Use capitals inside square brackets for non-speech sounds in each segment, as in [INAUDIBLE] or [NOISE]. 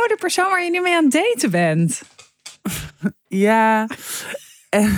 Oh, de persoon waar je nu mee aan het daten bent. [LAUGHS] Ja. [LAUGHS]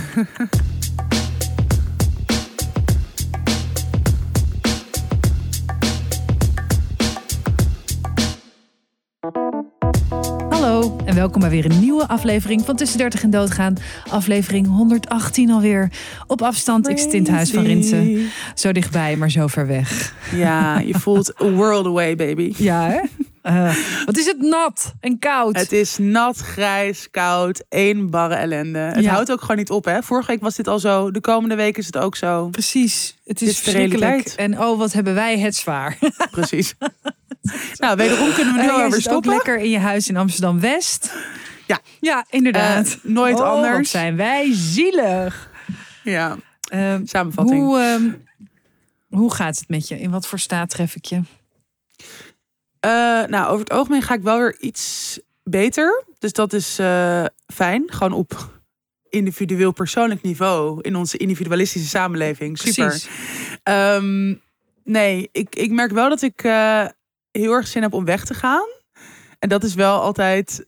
Hallo en welkom bij weer een nieuwe aflevering van Tussen 30 en Doodgaan. Aflevering 118 alweer. Op afstand, ik zit in het huis van Rinsen. Zo dichtbij, maar zo ver weg. Ja, je voelt [LAUGHS] a world away, baby. Ja, hè? Eh, wat is het nat en koud. Het is nat, grijs, koud, één barre ellende. Het Ja. houdt ook gewoon niet op, hè? Vorige week was dit al zo. De komende week is het ook zo. Precies, het is verschrikkelijk. En oh, wat hebben wij het zwaar. [LAUGHS] Precies. nou, wederom kunnen we nu Eh, alweer zit ook stoppen. lekker in je huis in Amsterdam-West. Ja. Ja, inderdaad. Eh, nooit Oh, anders. wat zijn wij zielig. Ja, samenvatting. hoe, ehm, hoe gaat het met je? In wat voor staat tref ik je? Eh, nou, over het algemeen ga ik wel weer iets beter. Dus dat is eh, fijn. Gewoon op individueel persoonlijk niveau. In onze individualistische samenleving. Super. Ehm, nee, ik, ik merk wel dat ik eh, heel erg zin heb om weg te gaan. En dat is wel altijd.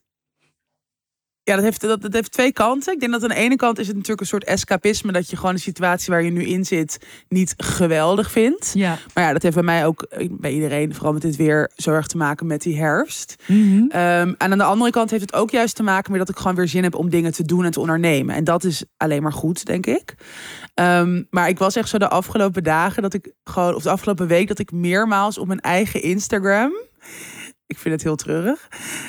Ja, dat heeft, dat, dat heeft twee kanten. Ik denk dat aan de ene kant is het natuurlijk een soort escapisme. Dat je gewoon de situatie waar je nu in zit niet geweldig vindt. Ja. Maar ja, dat heeft bij mij ook, bij iedereen, vooral met dit weer, zo erg te maken met die herfst. Ehm, en aan de andere kant heeft het ook juist te maken met dat ik gewoon weer zin heb om dingen te doen en te ondernemen. En dat is alleen maar goed, denk ik. Ehm, maar ik was echt zo de afgelopen dagen dat ik gewoon, of de afgelopen week, dat ik meermaals op mijn eigen Instagram. Ik vind het heel treurig.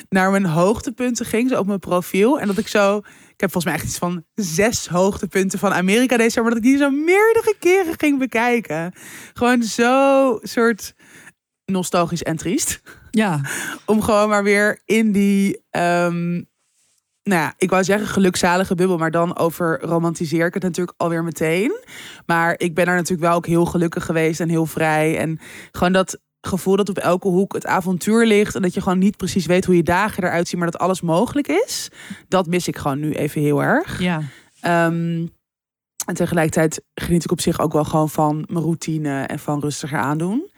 Naar mijn hoogtepunten ging, zo op mijn profiel. En dat ik zo. Ik heb volgens mij echt iets van zes hoogtepunten van Amerika deze jaar. Maar dat ik die zo meerdere keren ging bekijken. Gewoon zo soort nostalgisch en triest Ja. om gewoon maar weer in die, ehm, nou ja, ik wou zeggen gelukzalige bubbel, maar dan over romantiseer ik het natuurlijk alweer meteen. Maar ik ben daar natuurlijk wel ook heel gelukkig geweest en heel vrij. En gewoon dat gevoel dat op elke hoek het avontuur ligt en dat je gewoon niet precies weet hoe je dagen eruit zien, maar dat alles mogelijk is. Dat mis ik gewoon nu even heel erg. Ja. Ehm, en tegelijkertijd geniet ik op zich ook wel gewoon van mijn routine en van rustiger aandoen.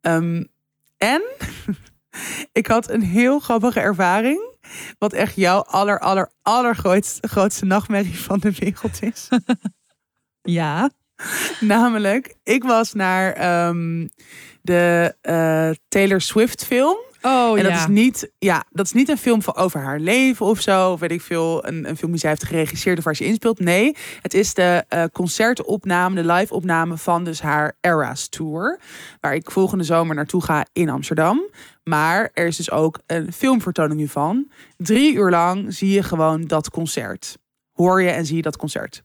Ehm, en [LAUGHS] ik had een heel grappige ervaring. Wat echt jouw aller, aller, allergrootste grootste nachtmerrie van de wereld is. [LAUGHS] Ja. Namelijk, ik was naar ehm, de eh, Taylor Swift film. Oh En dat ja. is niet, ja, dat is niet een film van over haar leven of zo. Of weet ik veel, een, een film die zij heeft geregisseerd of waar ze inspeelt. Nee, het is de eh, concertopname, de live opname van dus haar Eras Tour. Waar ik volgende zomer naartoe ga in Amsterdam. Maar er is dus ook een filmvertoning nu van. Drie uur lang zie je gewoon dat concert. Hoor je en zie je dat concert.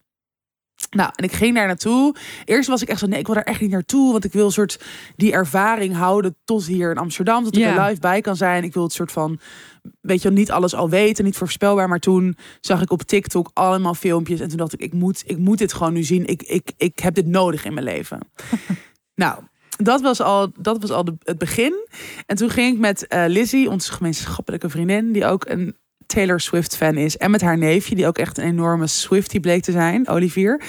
Nou, en ik ging daar naartoe. Eerst was ik echt zo, nee, ik wil daar echt niet naartoe. Want ik wil een soort die ervaring houden tot hier in Amsterdam. Dat ik er live bij kan zijn. Ik wil het soort van, weet je niet alles al weten. Niet voorspelbaar. Maar toen zag ik op TikTok allemaal filmpjes. En toen dacht ik, ik moet, ik moet dit gewoon nu zien. Ik, ik, ik heb dit nodig in mijn leven. [LAUGHS] nou, dat was al, dat was al de, het begin. En toen ging ik met eh Lizzie, onze gemeenschappelijke vriendin, die ook een Taylor Swift fan is. En met haar neefje, die ook echt een enorme Swiftie bleek te zijn, Olivier.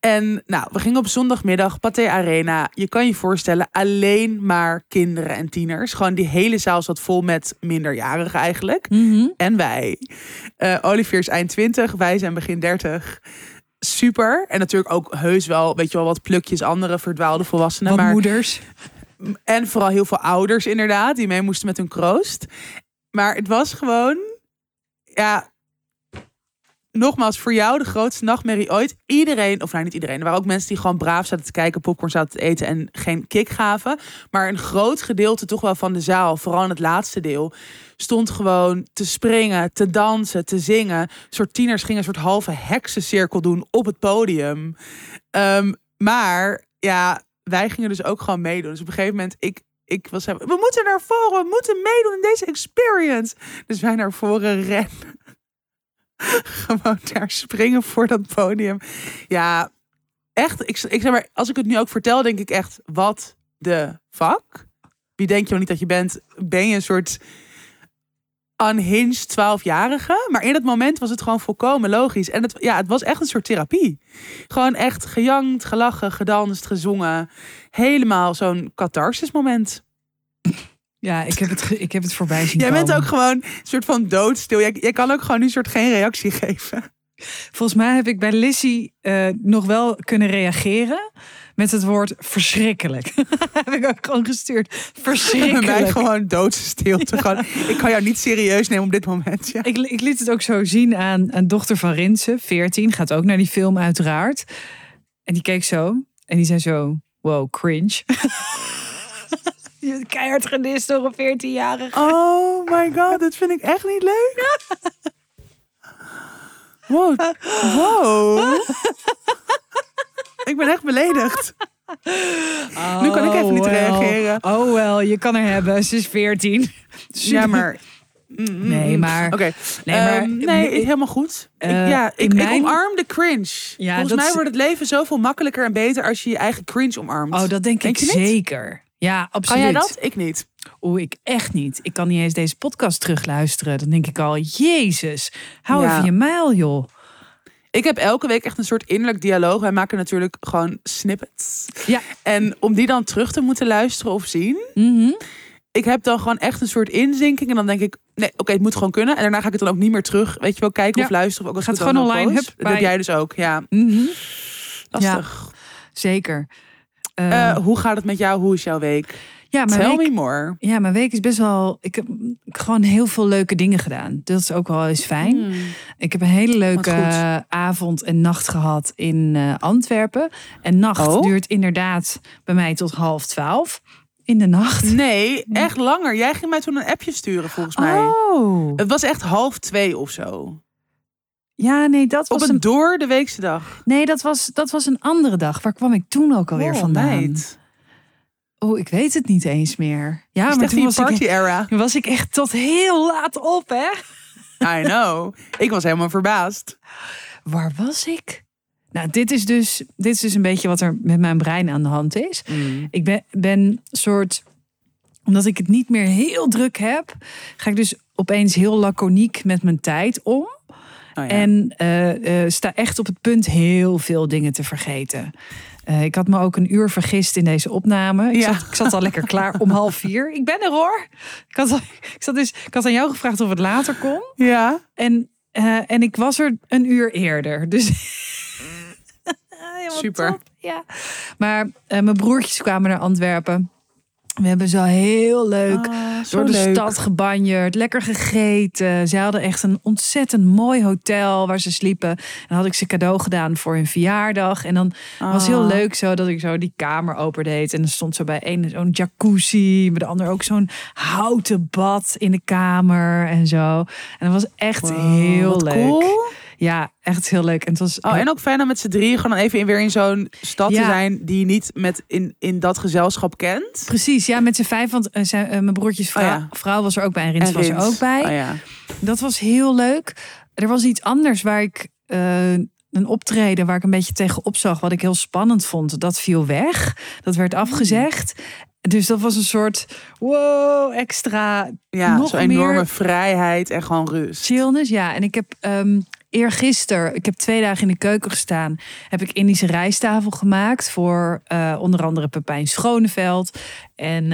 En nou, we gingen op zondagmiddag, Pathé Arena. Je kan je voorstellen, alleen maar kinderen en tieners. Gewoon die hele zaal zat vol met minderjarigen eigenlijk. Mhm. En wij. Eh, Olivier is eind 20, wij zijn begin 30. Super. En natuurlijk ook heus wel, weet je wel, wat plukjes andere verdwaalde volwassenen. Wat maar moeders. en vooral heel veel ouders inderdaad, die mee moesten met hun kroost. Maar het was gewoon, ja, nogmaals, voor jou de grootste nachtmerrie ooit. Iedereen, of nou niet iedereen, er waren ook mensen die gewoon braaf zaten te kijken, popcorn zaten te eten en geen kick gaven. Maar een groot gedeelte toch wel van de zaal, vooral in het laatste deel, stond gewoon te springen, te dansen, te zingen. Een soort tieners gingen een soort halve heksencirkel doen op het podium. Ehm, maar ja, wij gingen dus ook gewoon meedoen. Dus op een gegeven moment, ik, ik was we moeten naar voren, we moeten meedoen in deze experience. Dus wij naar voren rennen. [LAUGHS] gewoon daar springen voor dat podium. Ja, echt, ik, ik zeg maar, als ik het nu ook vertel, denk ik echt, wat de fuck? Wie denk je wel niet dat je bent? Ben je een soort unhinged 12-jarige? Maar in dat moment was het gewoon volkomen logisch. En het, ja, het was echt een soort therapie. Gewoon echt gejankt, gelachen, gedanst, gezongen. Helemaal zo'n catharsis moment. Ja, ik heb het, ge- ik heb het voorbij zien Jij bent ook gewoon een soort van doodstil. Jij, jij kan ook gewoon een soort geen reactie geven. Volgens mij heb ik bij Lissy eh, nog wel kunnen reageren met het woord verschrikkelijk. [LAUGHS] heb ik ook gewoon gestuurd. Bij mij Verschrikkelijk. gewoon doodstilte. [LAUGHS] Gewoon, ik kan jou niet serieus nemen op dit moment. Ja. Ik, ik liet het ook zo zien aan een dochter van Rinse, 14, gaat ook naar die film uiteraard. En die keek zo en die zei zo, wow, cringe. [LAUGHS] Keihard gedist door een 14-jarige. Oh my god, dat vind ik echt niet leuk. Wow. wow. Ik ben echt beledigd. [LAUGHS] Nu kan ik even niet Oh, well. reageren. Oh wel, je kan er hebben. Ze is 14. [LAUGHS] Ja, maar... [LAUGHS] Nee, maar- Oké. Nee, maar- Ehm, nee, helemaal goed. Ik, Eh, ja, ik, ik omarm de cringe. Ja, Volgens mij is- wordt het leven zoveel makkelijker en beter als je je eigen cringe omarmt. Oh, dat denk, Denk ik niet? zeker. Ja, Kan absoluut. jij dat? Ik niet. Oeh, ik echt niet. Ik kan niet eens deze podcast terugluisteren. Dan denk ik al, jezus, hou Ja. even je mijl, joh. Ik heb elke week echt een soort innerlijk dialoog. Wij maken natuurlijk gewoon snippets. Ja. En om die dan terug te moeten luisteren of zien. Mhm. Ik heb dan gewoon echt een soort inzinking. En dan denk ik, nee, oké, het moet gewoon kunnen. En daarna ga ik het dan ook niet meer terug. Weet je wel, kijken Ja. of luisteren. Of ook als Gaat het gewoon online, hup, Dat heb jij dus ook, ja. Mhm. Lastig. Zeker. Eh, Eh, hoe gaat het met jou? Hoe is jouw week? ja, mijn Tell week, me more. ja, mijn week is best wel... Ik heb gewoon heel veel leuke dingen gedaan. Dat is ook wel eens fijn. Hmm. Ik heb een hele leuke avond en nacht gehad in eh, Antwerpen. En nacht Oh. duurt inderdaad bij mij tot half twaalf. In de nacht. Nee, echt langer. Jij ging mij toen een appje sturen, volgens mij. Oh. Het was echt half twee of zo. Ja, nee, dat Op was een een, door de weekse dag. nee, dat was, dat was een andere dag. Waar kwam ik toen ook alweer Oh, vandaan? meid. Oh, ik weet het niet eens meer. Ja, maar toen was ik, party era. toen was ik echt tot heel laat op, hè? I know. Ik was helemaal verbaasd. Waar was ik? Nou, dit is dus, dit is dus een beetje wat er met mijn brein aan de hand is. Ik ben, ben soort, omdat ik het niet meer heel druk heb, ga ik dus opeens heel laconiek met mijn tijd om. Oh ja. En eh, eh, sta echt op het punt heel veel dingen te vergeten. Eh, ik had me ook een uur vergist in deze opname. Ik, Ja. zat, ik zat al lekker klaar om [LAUGHS] half vier. Ik ben er hoor. Ik had, ik, zat dus, ik had aan jou gevraagd of het later kon. ja. En, en ik was er een uur eerder. Dus [LAUGHS] Super. top, Ja. Maar mijn broertjes kwamen naar Antwerpen. We hebben zo heel leuk Ah, zo door de leuk. stad gebanjerd, lekker gegeten. Ze hadden echt een ontzettend mooi hotel waar ze sliepen. En dan had ik ze cadeau gedaan voor hun verjaardag. En dan was heel Ah. leuk zo dat ik zo die kamer opendeed. En er stond zo bij een zo'n jacuzzi, bij de ander ook zo'n houten bad in de kamer en zo. En dat was echt Wow, heel leuk. cool. Ja, echt heel leuk. En het was Oh, en ook fijn om met z'n drieën gewoon even in, weer in zo'n stad te zijn die je niet met in, in dat gezelschap kent. Precies, ja, met z'n vijf. Want eh, zijn, eh, mijn broertjes vrouw, Oh ja. vrouw was er ook bij en Rins En was er ook bij. Oh ja. Dat was heel leuk. Er was iets anders waar ik eh, een optreden waar ik een beetje tegenop zag, wat ik heel spannend vond. Dat viel weg. Dat werd Hmm. afgezegd. Dus dat was een soort wow, extra Ja, Nog zo'n enorme vrijheid en gewoon rust. chillness. Ja, en ik heb ehm eergisteren, ik heb twee dagen in de keuken gestaan, heb ik Indische rijsttafel gemaakt voor eh, onder andere Pepijn Schoneveld en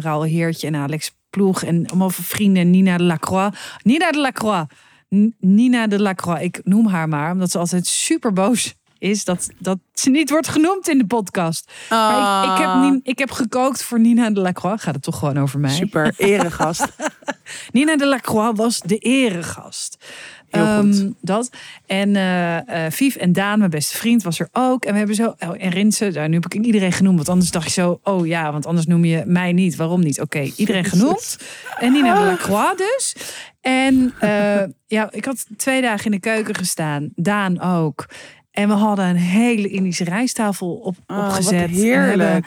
Raoul Heertje en Alex Ploeg en allemaal vrienden Nina de Lacroix. Nina de Lacroix. N- Nina de Lacroix. Ik noem haar maar, omdat ze altijd super boos is dat, dat ze niet wordt genoemd in de podcast. Maar ik, ik, heb, Nien- ik heb gekookt voor Nina de Lacroix. Gaat het toch gewoon over mij? Super, eregast. [LAUGHS] Nina de Lacroix was de eregast. Heel goed. Ehm, dat. En eh Vief en Daan, mijn beste vriend, was er ook. En we hebben zo. Oh, en Rinse, daar, nu heb ik iedereen genoemd. Want anders dacht je zo. Oh ja, want anders noem je mij niet. Waarom niet? Oké, iedereen [LAUGHS] genoemd. En Nina de Lacroix dus. En eh, [LAUGHS] ja, ik had twee dagen in de keuken gestaan. Daan ook. En we hadden een hele Indische rijsttafel op, Oh, wat opgezet. Heerlijk.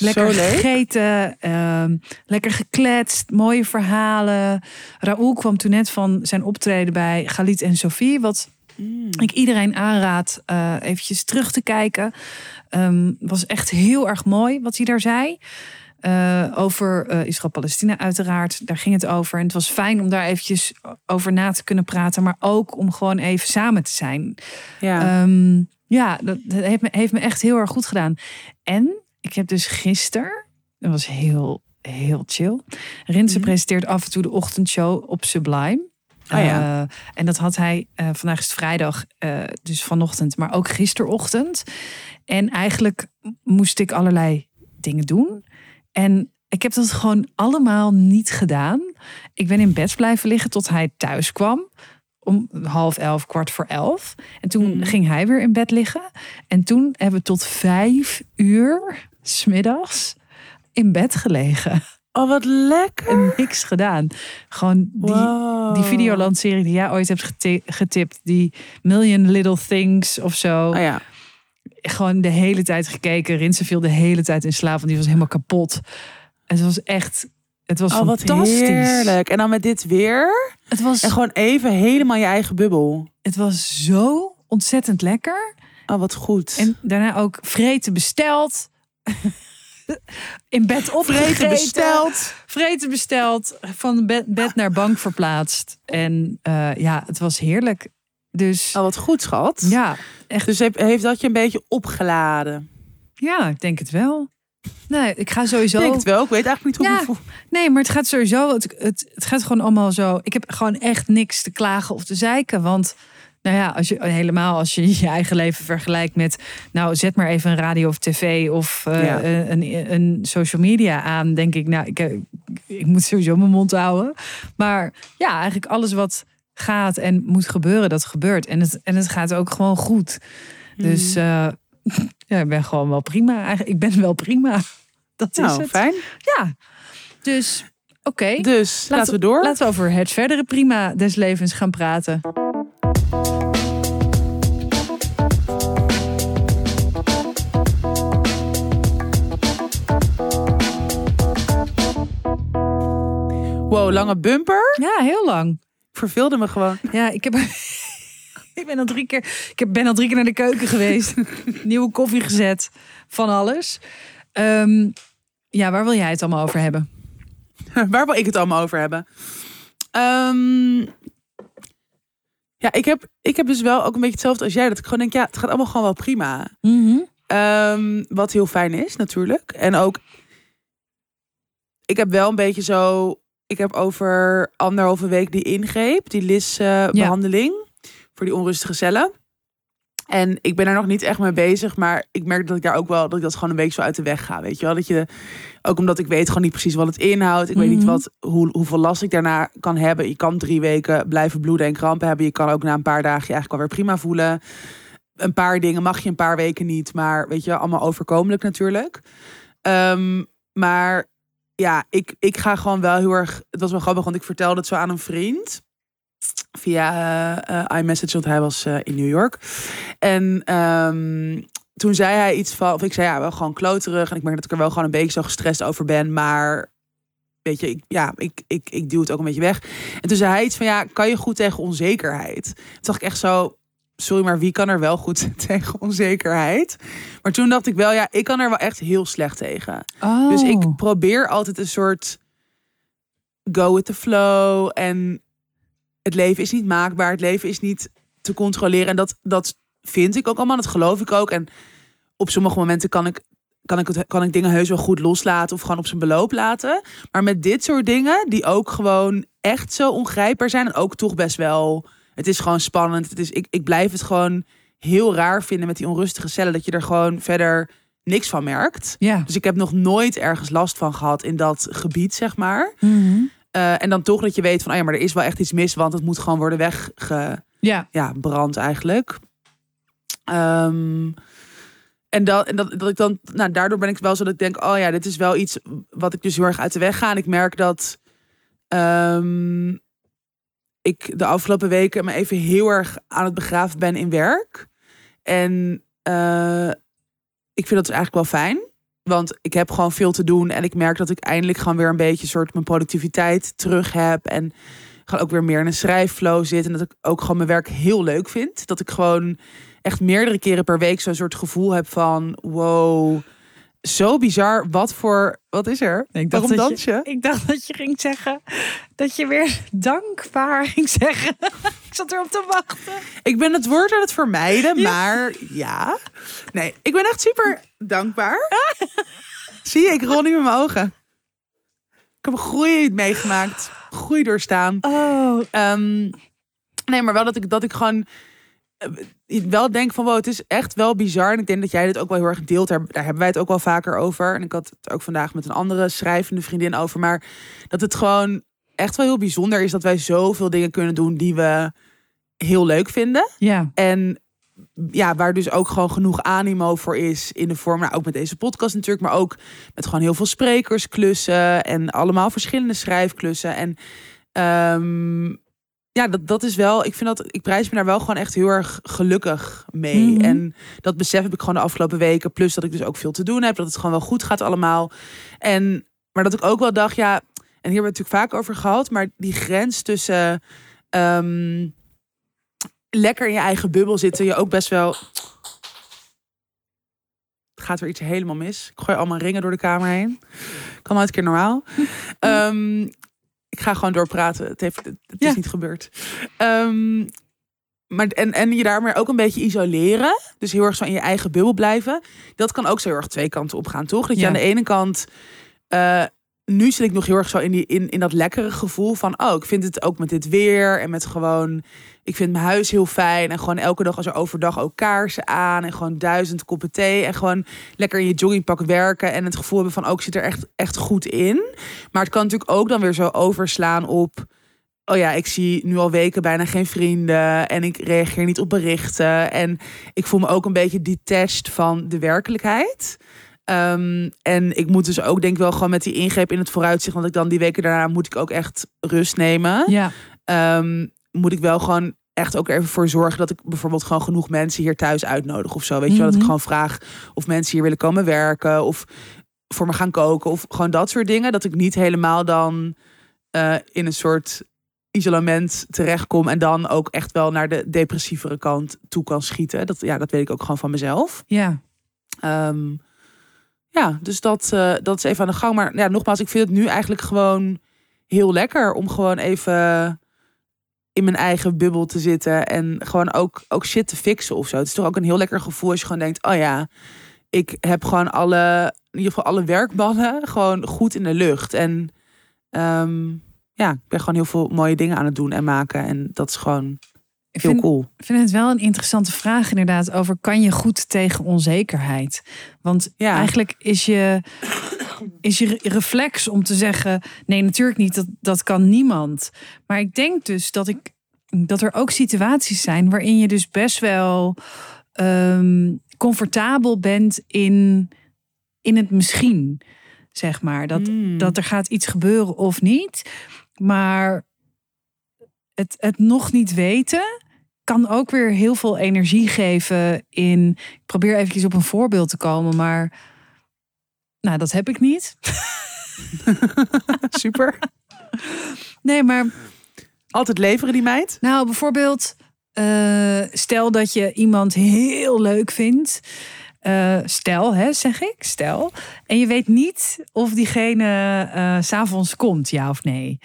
Lekker gegeten, ehm, lekker gekletst, mooie verhalen. Raoul kwam toen net van zijn optreden bij Galit en Sophie. Wat Mm. ik iedereen aanraad eh eventjes terug te kijken. Ehm was echt heel erg mooi wat hij daar zei. Eh, over eh, Israël-Palestina uiteraard. Daar ging het over. En het was fijn om daar eventjes over na te kunnen praten. Maar ook om gewoon even samen te zijn. Ja. Ehm, ja, dat, dat heeft, me, heeft me echt heel erg goed gedaan. En ik heb dus gisteren, dat was heel heel chill. Rinse Mhm. presenteert af en toe de ochtendshow op Sublime. Oh ja. Eh, en dat had hij, eh, vandaag is het vrijdag, eh, dus vanochtend, maar ook gisterochtend. En eigenlijk moest ik allerlei dingen doen. En ik heb dat gewoon allemaal niet gedaan. Ik ben in bed blijven liggen tot hij thuis kwam. Om half elf, kwart voor elf. En toen Mhm. ging hij weer in bed liggen. En toen hebben we tot vijf uur smiddags in bed gelegen. Oh, wat lekker. En niks gedaan. Gewoon die, Wow. die videolandserie die jij ooit hebt geti- getipt. Die Million Little Things of zo. Oh ja. Gewoon de hele tijd gekeken. Rinse viel de hele tijd in slaap. Want die was helemaal kapot. En het was echt... Het was Oh, wat fantastisch. heerlijk. En dan met dit weer. Het was, En gewoon even helemaal je eigen bubbel. het was zo ontzettend lekker. Oh, wat goed. En daarna ook vreten besteld. In bed opgegeten. vreten besteld. Vreten besteld. Van bed, bed naar bank verplaatst. En eh, ja, het was heerlijk. Dus Oh, wat goed, schat. ja, echt. Dus heeft, heeft dat je een beetje opgeladen? Ja, ik denk het wel. Nee, ik ga sowieso. Ik denk het wel. Ik weet eigenlijk niet hoe Ja. me voel. Nee, maar het gaat sowieso. Het, het, het gaat gewoon allemaal zo. Ik heb gewoon echt niks te klagen of te zeiken. Want, nou ja, als je helemaal als je je eigen leven vergelijkt met. Nou, zet maar even een radio of tv of eh, Ja. een, een social media aan. Denk ik, nou, ik, eh, ik moet sowieso mijn mond houden. Maar ja, eigenlijk alles wat gaat en moet gebeuren, dat gebeurt. En het, en het gaat ook gewoon goed. Dus Hmm. eh, [LAUGHS] ja, ik ben gewoon wel prima. Eigenlijk, ik ben wel prima. [LAUGHS] Dat is Nou, het. fijn. Ja, dus oké. Dus laten, we door. Laten we over het verdere prima des levens gaan praten. Wow, lange bumper. Ja, heel lang. Ik verveelde me gewoon. Ja, ik heb. [LAUGHS] ik ben al drie keer. Ik heb- ben al drie keer naar de keuken geweest. [LAUGHS] Nieuwe koffie gezet. Van alles. Ehm, ja, waar wil jij het allemaal over hebben? [LAUGHS] Waar wil ik het allemaal over hebben? Ehm, ja, ik heb, ik heb dus wel ook een beetje hetzelfde als jij. Dat ik gewoon denk, ja, het gaat allemaal gewoon wel prima. Ehm, wat heel fijn is, natuurlijk. En ook, ik heb wel een beetje zo. Ik heb over anderhalve week die ingreep, die LIS-behandeling voor die onrustige cellen. En ik ben er nog niet echt mee bezig, maar ik merk dat ik daar ook wel dat ik dat gewoon een week zo uit de weg ga. Weet je wel? Dat je, ook omdat ik weet gewoon niet precies wat het inhoudt. Ik weet niet Mhm. wat, hoe, hoeveel last ik daarna kan hebben. Je kan drie weken blijven bloeden en krampen hebben. Je kan ook na een paar dagen je eigenlijk alweer prima voelen een paar dingen mag je een paar weken niet, maar weet je, allemaal overkomelijk natuurlijk. Ehm, maar ja, ik, ik ga gewoon wel heel erg. Het was wel grappig, want ik vertelde het zo aan een vriend via eh, eh, iMessage, want hij was eh, in New York. En ehm, toen zei hij iets van, of ik zei ja, wel gewoon kloterig. En ik merk dat ik er wel gewoon een beetje zo gestrest over ben, maar weet je, ik, ja, ik, ik, ik duw het ook een beetje weg. En toen zei hij iets van, ja, kan je goed tegen onzekerheid? Toen dacht ik echt zo, sorry, maar wie kan er wel goed [LAUGHS] tegen onzekerheid? Maar toen dacht ik wel, ja, ik kan er wel echt heel slecht tegen. Oh. Dus ik probeer altijd een soort go with the flow. En het leven is niet maakbaar. Het leven is niet te controleren. En dat, dat vind ik ook allemaal. Dat geloof ik ook. En op sommige momenten kan ik, kan, ik het, kan ik dingen heus wel goed loslaten. Of gewoon op zijn beloop laten. Maar met dit soort dingen, die ook gewoon echt zo ongrijpbaar zijn. En ook toch best wel. Het is gewoon spannend. Het is, ik, ik blijf het gewoon heel raar vinden met die onrustige cellen. Dat je er gewoon verder niks van merkt. Ja. Dus ik heb nog nooit ergens last van gehad in dat gebied, zeg maar. Mhm. Eh, en dan toch dat je weet van, oh ja, maar er is wel echt iets mis, want het moet gewoon worden wegge, Ja. ja, brand eigenlijk. Ehm, en dat, en dat, dat ik dan, nou, daardoor ben ik wel zo dat ik denk, oh ja, dit is wel iets wat ik dus heel erg uit de weg ga. En ik merk dat ehm, ik de afgelopen weken me even heel erg aan het begraven ben in werk. En eh, ik vind dat dus eigenlijk wel fijn. Want ik heb gewoon veel te doen. En ik merk dat ik eindelijk gewoon weer een beetje soort mijn productiviteit terug heb. En gewoon ook weer meer in een schrijfflow zit. En dat ik ook gewoon mijn werk heel leuk vind. Dat ik gewoon echt meerdere keren per week zo'n soort gevoel heb van wow. Zo bizar. Wat voor. Wat is er? Ik dacht Waarom dat dans je? Ik dacht dat je ging zeggen dat je weer dankbaar ging zeggen. [LAUGHS] ik zat erop te wachten. Ik ben het woord aan het vermijden, Ja. maar ja. Nee, ik ben echt super dankbaar. [LAUGHS] Zie je, ik rol niet met mijn ogen. Ik heb een groei meegemaakt. Groei doorstaan. Oh, Ehm, nee, maar wel dat ik, dat ik gewoon wel denk van, wow, het is echt wel bizar. En ik denk dat jij dit ook wel heel erg deelt. Daar, daar hebben wij het ook wel vaker over. En ik had het ook vandaag met een andere schrijvende vriendin over. Maar dat het gewoon echt wel heel bijzonder is dat wij zoveel dingen kunnen doen die we heel leuk vinden. ja. En ja, waar dus ook gewoon genoeg animo voor is in de vorm, nou, ook met deze podcast natuurlijk, maar ook met gewoon heel veel sprekersklussen en allemaal verschillende schrijfklussen. En ehm, ja, dat, dat is wel, ik vind dat, ik prijs me daar wel gewoon echt heel erg gelukkig mee. Mhm. En dat besef heb ik gewoon de afgelopen weken, plus dat ik dus ook veel te doen heb, dat het gewoon wel goed gaat allemaal. En, maar dat ik ook wel dacht, ja, en hier hebben we het natuurlijk vaak over gehad, maar die grens tussen ehm, lekker in je eigen bubbel zitten, je ook best wel. Het gaat weer iets helemaal mis. Ik gooi allemaal ringen door de kamer heen. Kan nooit een keer normaal. [LAUGHS] Ehm, ik ga gewoon doorpraten. Het, heeft, het Ja. is niet gebeurd. Ehm, maar en, en je daarmee ook een beetje isoleren. Dus heel erg zo in je eigen bubbel blijven. Dat kan ook zo heel erg twee kanten op gaan, toch? Dat je Ja. aan de ene kant. eh, nu zit ik nog heel erg zo in, die, in, in dat lekkere gevoel van... oh, ik vind het ook met dit weer en met gewoon... ik vind mijn huis heel fijn en gewoon elke dag als er overdag ook kaarsen aan... en gewoon duizend koppen thee en gewoon lekker in je joggingpak werken... en het gevoel hebben van ook ik zit er echt, echt goed in. Maar het kan natuurlijk ook dan weer zo overslaan op... oh ja, ik zie nu al weken bijna geen vrienden... en ik reageer niet op berichten... en ik voel me ook een beetje detached van de werkelijkheid... Ehm, en ik moet dus ook denk ik wel gewoon met die ingreep in het vooruitzicht, want ik dan die weken daarna moet ik ook echt rust nemen. Ja. Ehm, moet ik wel gewoon echt ook even voor zorgen dat ik bijvoorbeeld gewoon genoeg mensen hier thuis uitnodig of zo. Weet je wel, dat ik Mhm. gewoon vraag of mensen hier willen komen werken of voor me gaan koken of gewoon dat soort dingen. Dat ik niet helemaal dan eh, in een soort isolement terechtkom en dan ook echt wel naar de depressievere kant toe kan schieten. Dat, ja, dat weet ik ook gewoon van mezelf. Ja. Ehm, ja, dus dat, eh, dat is even aan de gang. Maar ja, nogmaals, ik vind het nu eigenlijk gewoon heel lekker om gewoon even in mijn eigen bubbel te zitten en gewoon ook, ook shit te fixen of zo. Het is toch ook een heel lekker gevoel als je gewoon denkt, oh ja, ik heb gewoon alle, in ieder geval alle werkballen gewoon goed in de lucht. En ehm, ja, ik ben gewoon heel veel mooie dingen aan het doen en maken. En dat is gewoon Ik heel vind, cool. ik vind het wel een interessante vraag inderdaad over kan je goed tegen onzekerheid? Want Ja. eigenlijk is je, is je re- reflex om te zeggen nee natuurlijk niet, dat, dat kan niemand. Maar ik denk dus dat, ik, dat er ook situaties zijn waarin je dus best wel ehm, comfortabel bent in, in het misschien. Zeg maar. Dat, Mm. dat er gaat iets gebeuren of niet. Maar het, het nog niet weten kan ook weer heel veel energie geven in. Ik probeer eventjes op een voorbeeld te komen, maar. Nou, dat heb ik niet. [LAUGHS] Super. Nee, maar Altijd leveren die meid. nou, bijvoorbeeld, eh, stel dat je iemand heel leuk vindt. Eh, stel, hè, zeg ik, stel. En je weet niet of diegene eh, s s'avonds komt, ja of nee.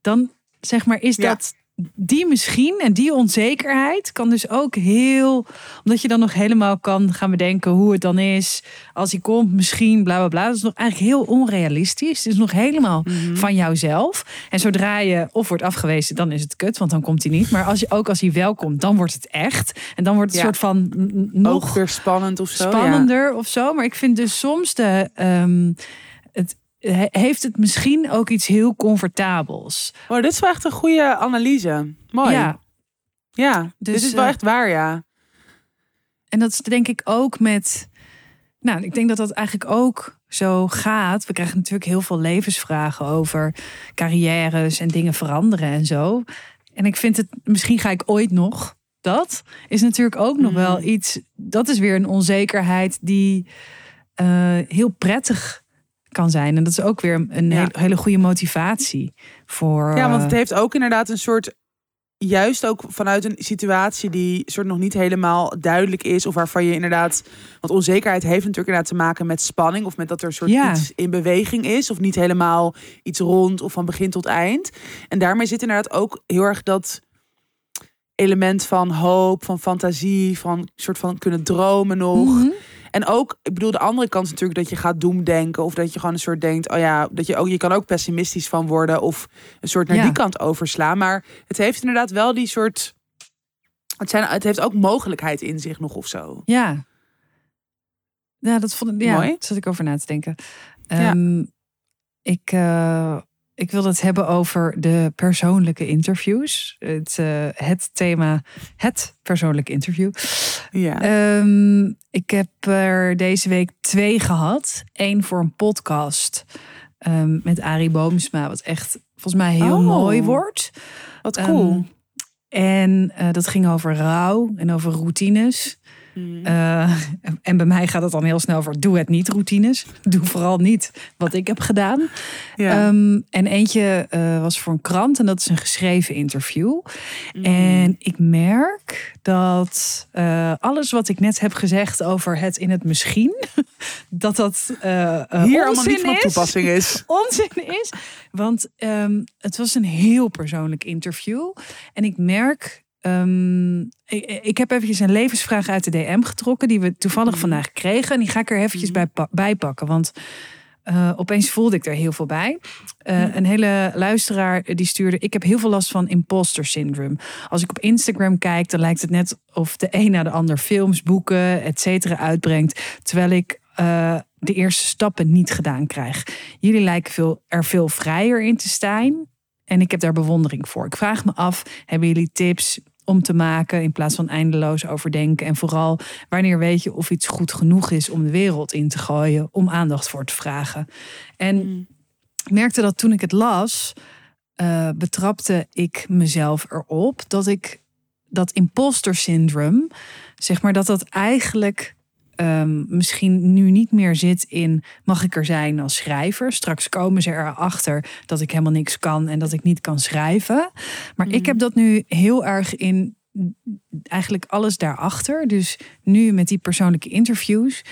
Dan zeg maar, is Ja. dat die misschien en die onzekerheid kan dus ook heel, omdat je dan nog helemaal kan gaan bedenken hoe het dan is als hij komt, misschien bla bla bla. Dat is nog eigenlijk heel onrealistisch. Het is nog helemaal Mhm. van jouzelf. En zodra je of wordt afgewezen, dan is het kut, want dan komt hij niet. Maar als je ook als hij wel komt, dan wordt het echt. En dan wordt het Ja. soort van nog Ook weer spannend of zo. ja. spannender of zo. Maar ik vind dus soms de. ehm, het, he- heeft het misschien ook iets heel comfortabels. Oh, dit is wel echt een goede analyse. Mooi. Ja, Ja, dit dus, is wel eh, echt waar, ja. En dat is denk ik ook met. Nou, ik denk dat dat eigenlijk ook zo gaat. We krijgen natuurlijk heel veel levensvragen over carrières en dingen veranderen en zo. En ik vind het, misschien ga ik ooit nog. Dat is natuurlijk ook nog Mhm. wel iets. Dat is weer een onzekerheid die eh, heel prettig kan zijn. En dat is ook weer een Ja. hele, goede motivatie voor. Ja, want het eh, heeft ook inderdaad een soort... Juist ook vanuit een situatie die soort nog niet helemaal duidelijk is. Of waarvan je inderdaad... Want onzekerheid heeft natuurlijk inderdaad te maken met spanning. Of met dat er soort Ja. iets in beweging is. Of niet helemaal iets rond of van begin tot eind. En daarmee zit inderdaad ook heel erg dat element van hoop, van fantasie. Van soort van kunnen dromen nog. mhm. En ook, ik bedoel, de andere kant is natuurlijk dat je gaat doemdenken. Of dat je gewoon een soort denkt, oh ja, dat je ook, je kan ook pessimistisch van worden. Of een soort naar Ja. die kant overslaan. Maar het heeft inderdaad wel die soort. Het, zijn, het heeft ook mogelijkheid in zich nog of zo. Ja. Ja, dat vond ik. Ja, Mooi. daar zat ik over na te denken. Ja. Ehm, ik, eh, ik wil het hebben over de persoonlijke interviews. Het, eh, het thema, het persoonlijke interview. Ja. Ehm, ik heb er deze week twee gehad. Eén voor een podcast ehm, met Arie Boomsma, wat echt volgens mij heel Oh. mooi wordt. Wat cool. Ehm, en eh, dat ging over rouw en over routines. Mm. Eh, en bij mij gaat het dan heel snel over doe het niet routines. [LAUGHS] Doe vooral niet wat ik heb gedaan. ja. Ehm, en eentje eh, was voor een krant en dat is een geschreven interview. Mm. En ik merk dat eh, alles wat ik net heb gezegd over het in het misschien, [LAUGHS] dat dat Hier allemaal niet van toepassing is. [LAUGHS] Onzin is. Want ehm, het was een heel persoonlijk interview. En ik merk. Ehm, ik, ik heb eventjes een levensvraag uit de DM getrokken. Die we toevallig Mhm. vandaag kregen. En die ga ik er eventjes bij, pa- bij pakken. Want eh, opeens voelde ik er heel veel bij. Eh, Mhm. Een hele luisteraar die stuurde... Ik heb heel veel last van imposter syndrome. Als ik op Instagram kijk, dan lijkt het net of de een na de ander films, boeken, et cetera uitbrengt. Terwijl ik eh, de eerste stappen niet gedaan krijg. Jullie lijken veel, er veel vrijer in te staan. En ik heb daar bewondering voor. Ik vraag me af, hebben jullie tips om te maken in plaats van eindeloos overdenken? En vooral, wanneer weet je of iets goed genoeg is om de wereld in te gooien, om aandacht voor te vragen? En Mm. ik merkte dat toen ik het las, eh, betrapte ik mezelf erop dat ik dat imposter syndrome, zeg maar, dat dat eigenlijk ehm, misschien nu niet meer zit in mag ik er zijn als schrijver. Straks komen ze erachter dat ik helemaal niks kan en dat ik niet kan schrijven. Maar ik Mhm. heb dat nu heel erg in eigenlijk alles daarachter. Dus nu met die persoonlijke interviews.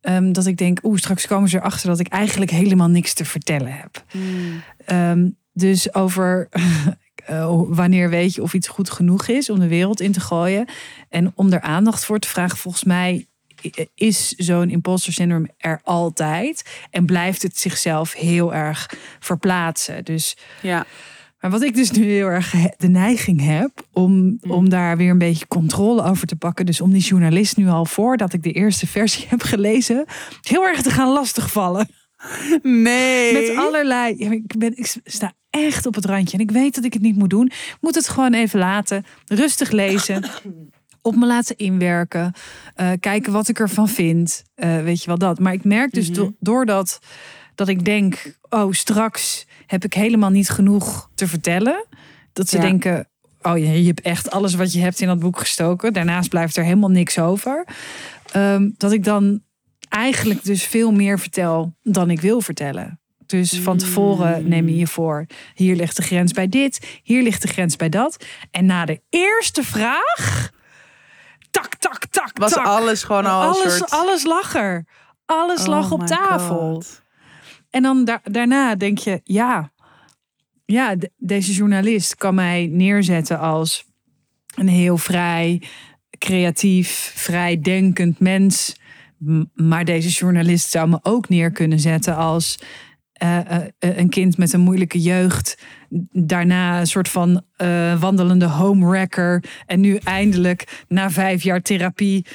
ehm, dat ik denk, oeh, straks komen ze erachter dat ik eigenlijk helemaal niks te vertellen heb. Mm. Ehm, dus over [LAUGHS] eh, wanneer weet je of iets goed genoeg is om de wereld in te gooien. En om er aandacht voor te vragen, volgens mij is zo'n imposter syndrome er altijd. En blijft het zichzelf heel erg verplaatsen. Dus Ja. maar wat ik dus nu heel erg de neiging heb om, om daar weer een beetje controle over te pakken. Dus om die journalist nu al voordat ik de eerste versie heb gelezen, heel erg te gaan lastigvallen. Nee. Met allerlei. Ja, ik, ben, ik sta echt op het randje. En ik weet dat ik het niet moet doen. Ik moet het gewoon even laten. Rustig lezen. Op me laten inwerken. eh, kijken wat ik ervan vind. eh, weet je wel dat. Maar ik merk dus Mhm. do- doordat dat ik denk. Oh, straks heb ik helemaal niet genoeg te vertellen. Dat ze Ja. denken. Oh, je, je hebt echt alles wat je hebt in dat boek gestoken. Daarnaast blijft er helemaal niks over. Ehm, dat ik dan eigenlijk dus veel meer vertel dan ik wil vertellen. Dus van tevoren Mm. neem je je voor. Hier ligt de grens bij dit. Hier ligt de grens bij dat. En na de eerste vraag. Tak, tak, tak, Was tak. alles gewoon al alles, soort... alles lag er. Alles lag Oh op my tafel. God. En dan da- daarna denk je, ja, ja, de- deze journalist kan mij neerzetten als een heel vrij, creatief, vrij denkend mens. M- Maar deze journalist zou me ook neer kunnen zetten als eh, eh, eh, een kind met een moeilijke jeugd. Daarna een soort van eh, wandelende homewrecker. En nu eindelijk, na vijf jaar therapie,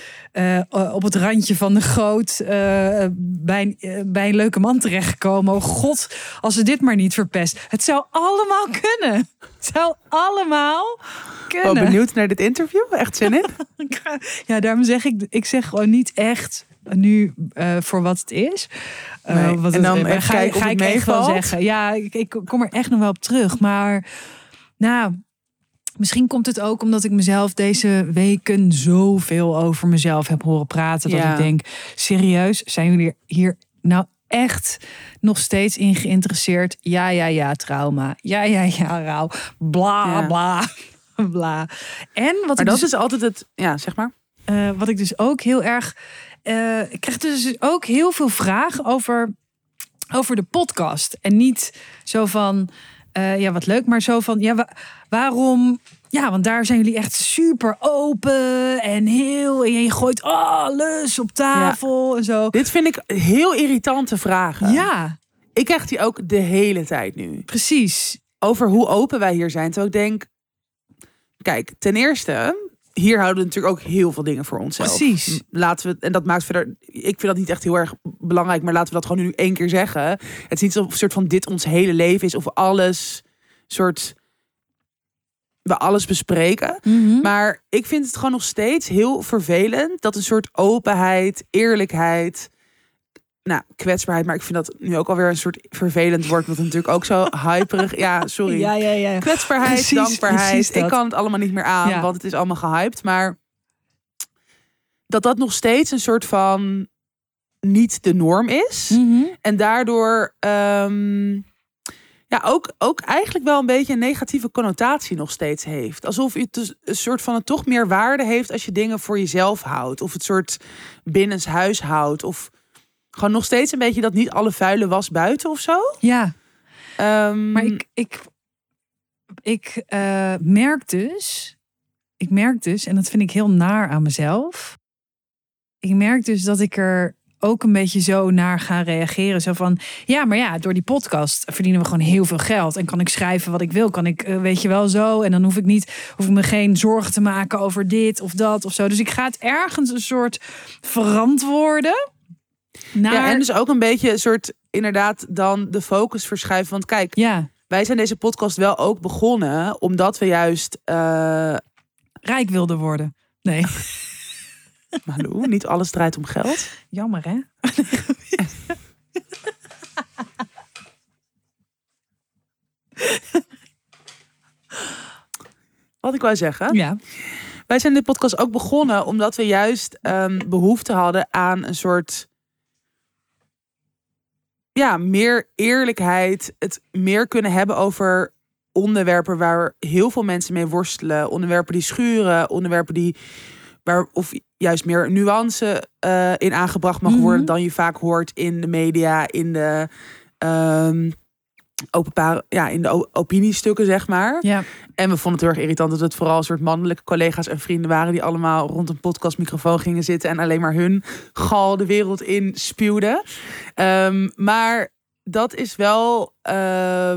op het randje van de goot. bij, een- bij een leuke man terechtgekomen. Oh god, als ze dit maar niet verpest. Het zou allemaal kunnen. Het zou allemaal Oh, kunnen. benieuwd naar dit interview? Echt zin in? [LAUGHS] Ja, daarom zeg ik, ik zeg gewoon niet echt nu eh, voor wat het is. Eh, Nee. wat En dan het, ga, ga ik echt wel zeggen. Ja, ik, ik kom er echt nog wel op terug. Maar nou, misschien komt het ook omdat ik mezelf deze weken zoveel over mezelf heb horen praten. Dat Ja. ik denk, serieus, zijn jullie hier nou echt nog steeds in geïnteresseerd? Ja, ja, ja, trauma. Ja, ja, ja, rouw. Bla, Ja. bla, [LAUGHS] bla. En wat Maar ik dat dus is altijd het... Ja, zeg maar. eh, wat ik dus ook heel erg. Eh, ik krijg dus ook heel veel vragen over, over de podcast. En niet zo van. eh, ja, wat leuk, maar zo van, ja, wa- waarom? Ja, want daar zijn jullie echt super open en heel, en je gooit alles op tafel en zo. Dit vind ik heel irritante vragen. Ja, Ik krijg die ook de hele tijd nu. precies. Over hoe open wij hier zijn. Terwijl ik denk, kijk, ten eerste, hier houden we natuurlijk ook heel veel dingen voor onszelf. Precies. Laten we, en dat maakt verder, ik vind dat niet echt heel erg belangrijk, maar laten we dat gewoon nu één keer zeggen. Het is niet een soort van dit ons hele leven is of alles soort we alles bespreken. Mhm. Maar ik vind het gewoon nog steeds heel vervelend dat een soort openheid, eerlijkheid, nou, kwetsbaarheid, maar ik vind dat nu ook alweer een soort vervelend woord, wat natuurlijk ook zo [LAUGHS] hyperig. Ja, sorry. Ja, ja, ja. Kwetsbaarheid, Precies, dankbaarheid. precies Ik kan het allemaal niet meer aan, Ja. want het is allemaal gehyped. Maar dat dat nog steeds een soort van niet de norm is. Mhm. En daardoor ehm, ja, ook, ook eigenlijk wel een beetje een negatieve connotatie nog steeds heeft. Alsof het dus een soort van het toch meer waarde heeft als je dingen voor jezelf houdt. Of het soort binnenshuis houdt. Of gewoon nog steeds een beetje dat niet alle vuile was buiten of zo. Ja, Ehm, maar ik, ik, ik eh, merk dus, ik merk dus, en dat vind ik heel naar aan mezelf. Ik merk dus dat ik er ook een beetje zo naar ga reageren. Zo van, ja, maar ja, door die podcast verdienen we gewoon heel veel geld. En kan ik schrijven wat ik wil, kan ik, eh, weet je wel, zo. En dan hoef ik niet, hoef ik me geen zorgen te maken over dit of dat of zo. Dus ik ga het ergens een soort verantwoorden. Naar, Ja, en dus ook een beetje een soort inderdaad dan de focus verschuiven. Want kijk, ja, wij zijn deze podcast wel ook begonnen omdat we juist, eh rijk wilde worden. Nee, [LAUGHS] Malou, niet alles draait om geld. jammer hè? [LAUGHS] Wat ik wou zeggen. Ja. Wij zijn dit podcast ook begonnen omdat we juist ehm, behoefte hadden aan een soort. Ja, meer eerlijkheid. Het meer kunnen hebben over onderwerpen waar heel veel mensen mee worstelen. Onderwerpen die schuren. Onderwerpen die. Waar, of juist meer nuance eh, in aangebracht mag Mhm. worden dan je vaak hoort in de media, in de. ehm, openbaar, ja, in de opiniestukken, zeg maar. Ja. En we vonden het heel erg irritant dat het vooral een soort mannelijke collega's en vrienden waren die allemaal rond een podcastmicrofoon gingen zitten en alleen maar hun gal de wereld in spuwden. Ehm, maar dat is wel. eh,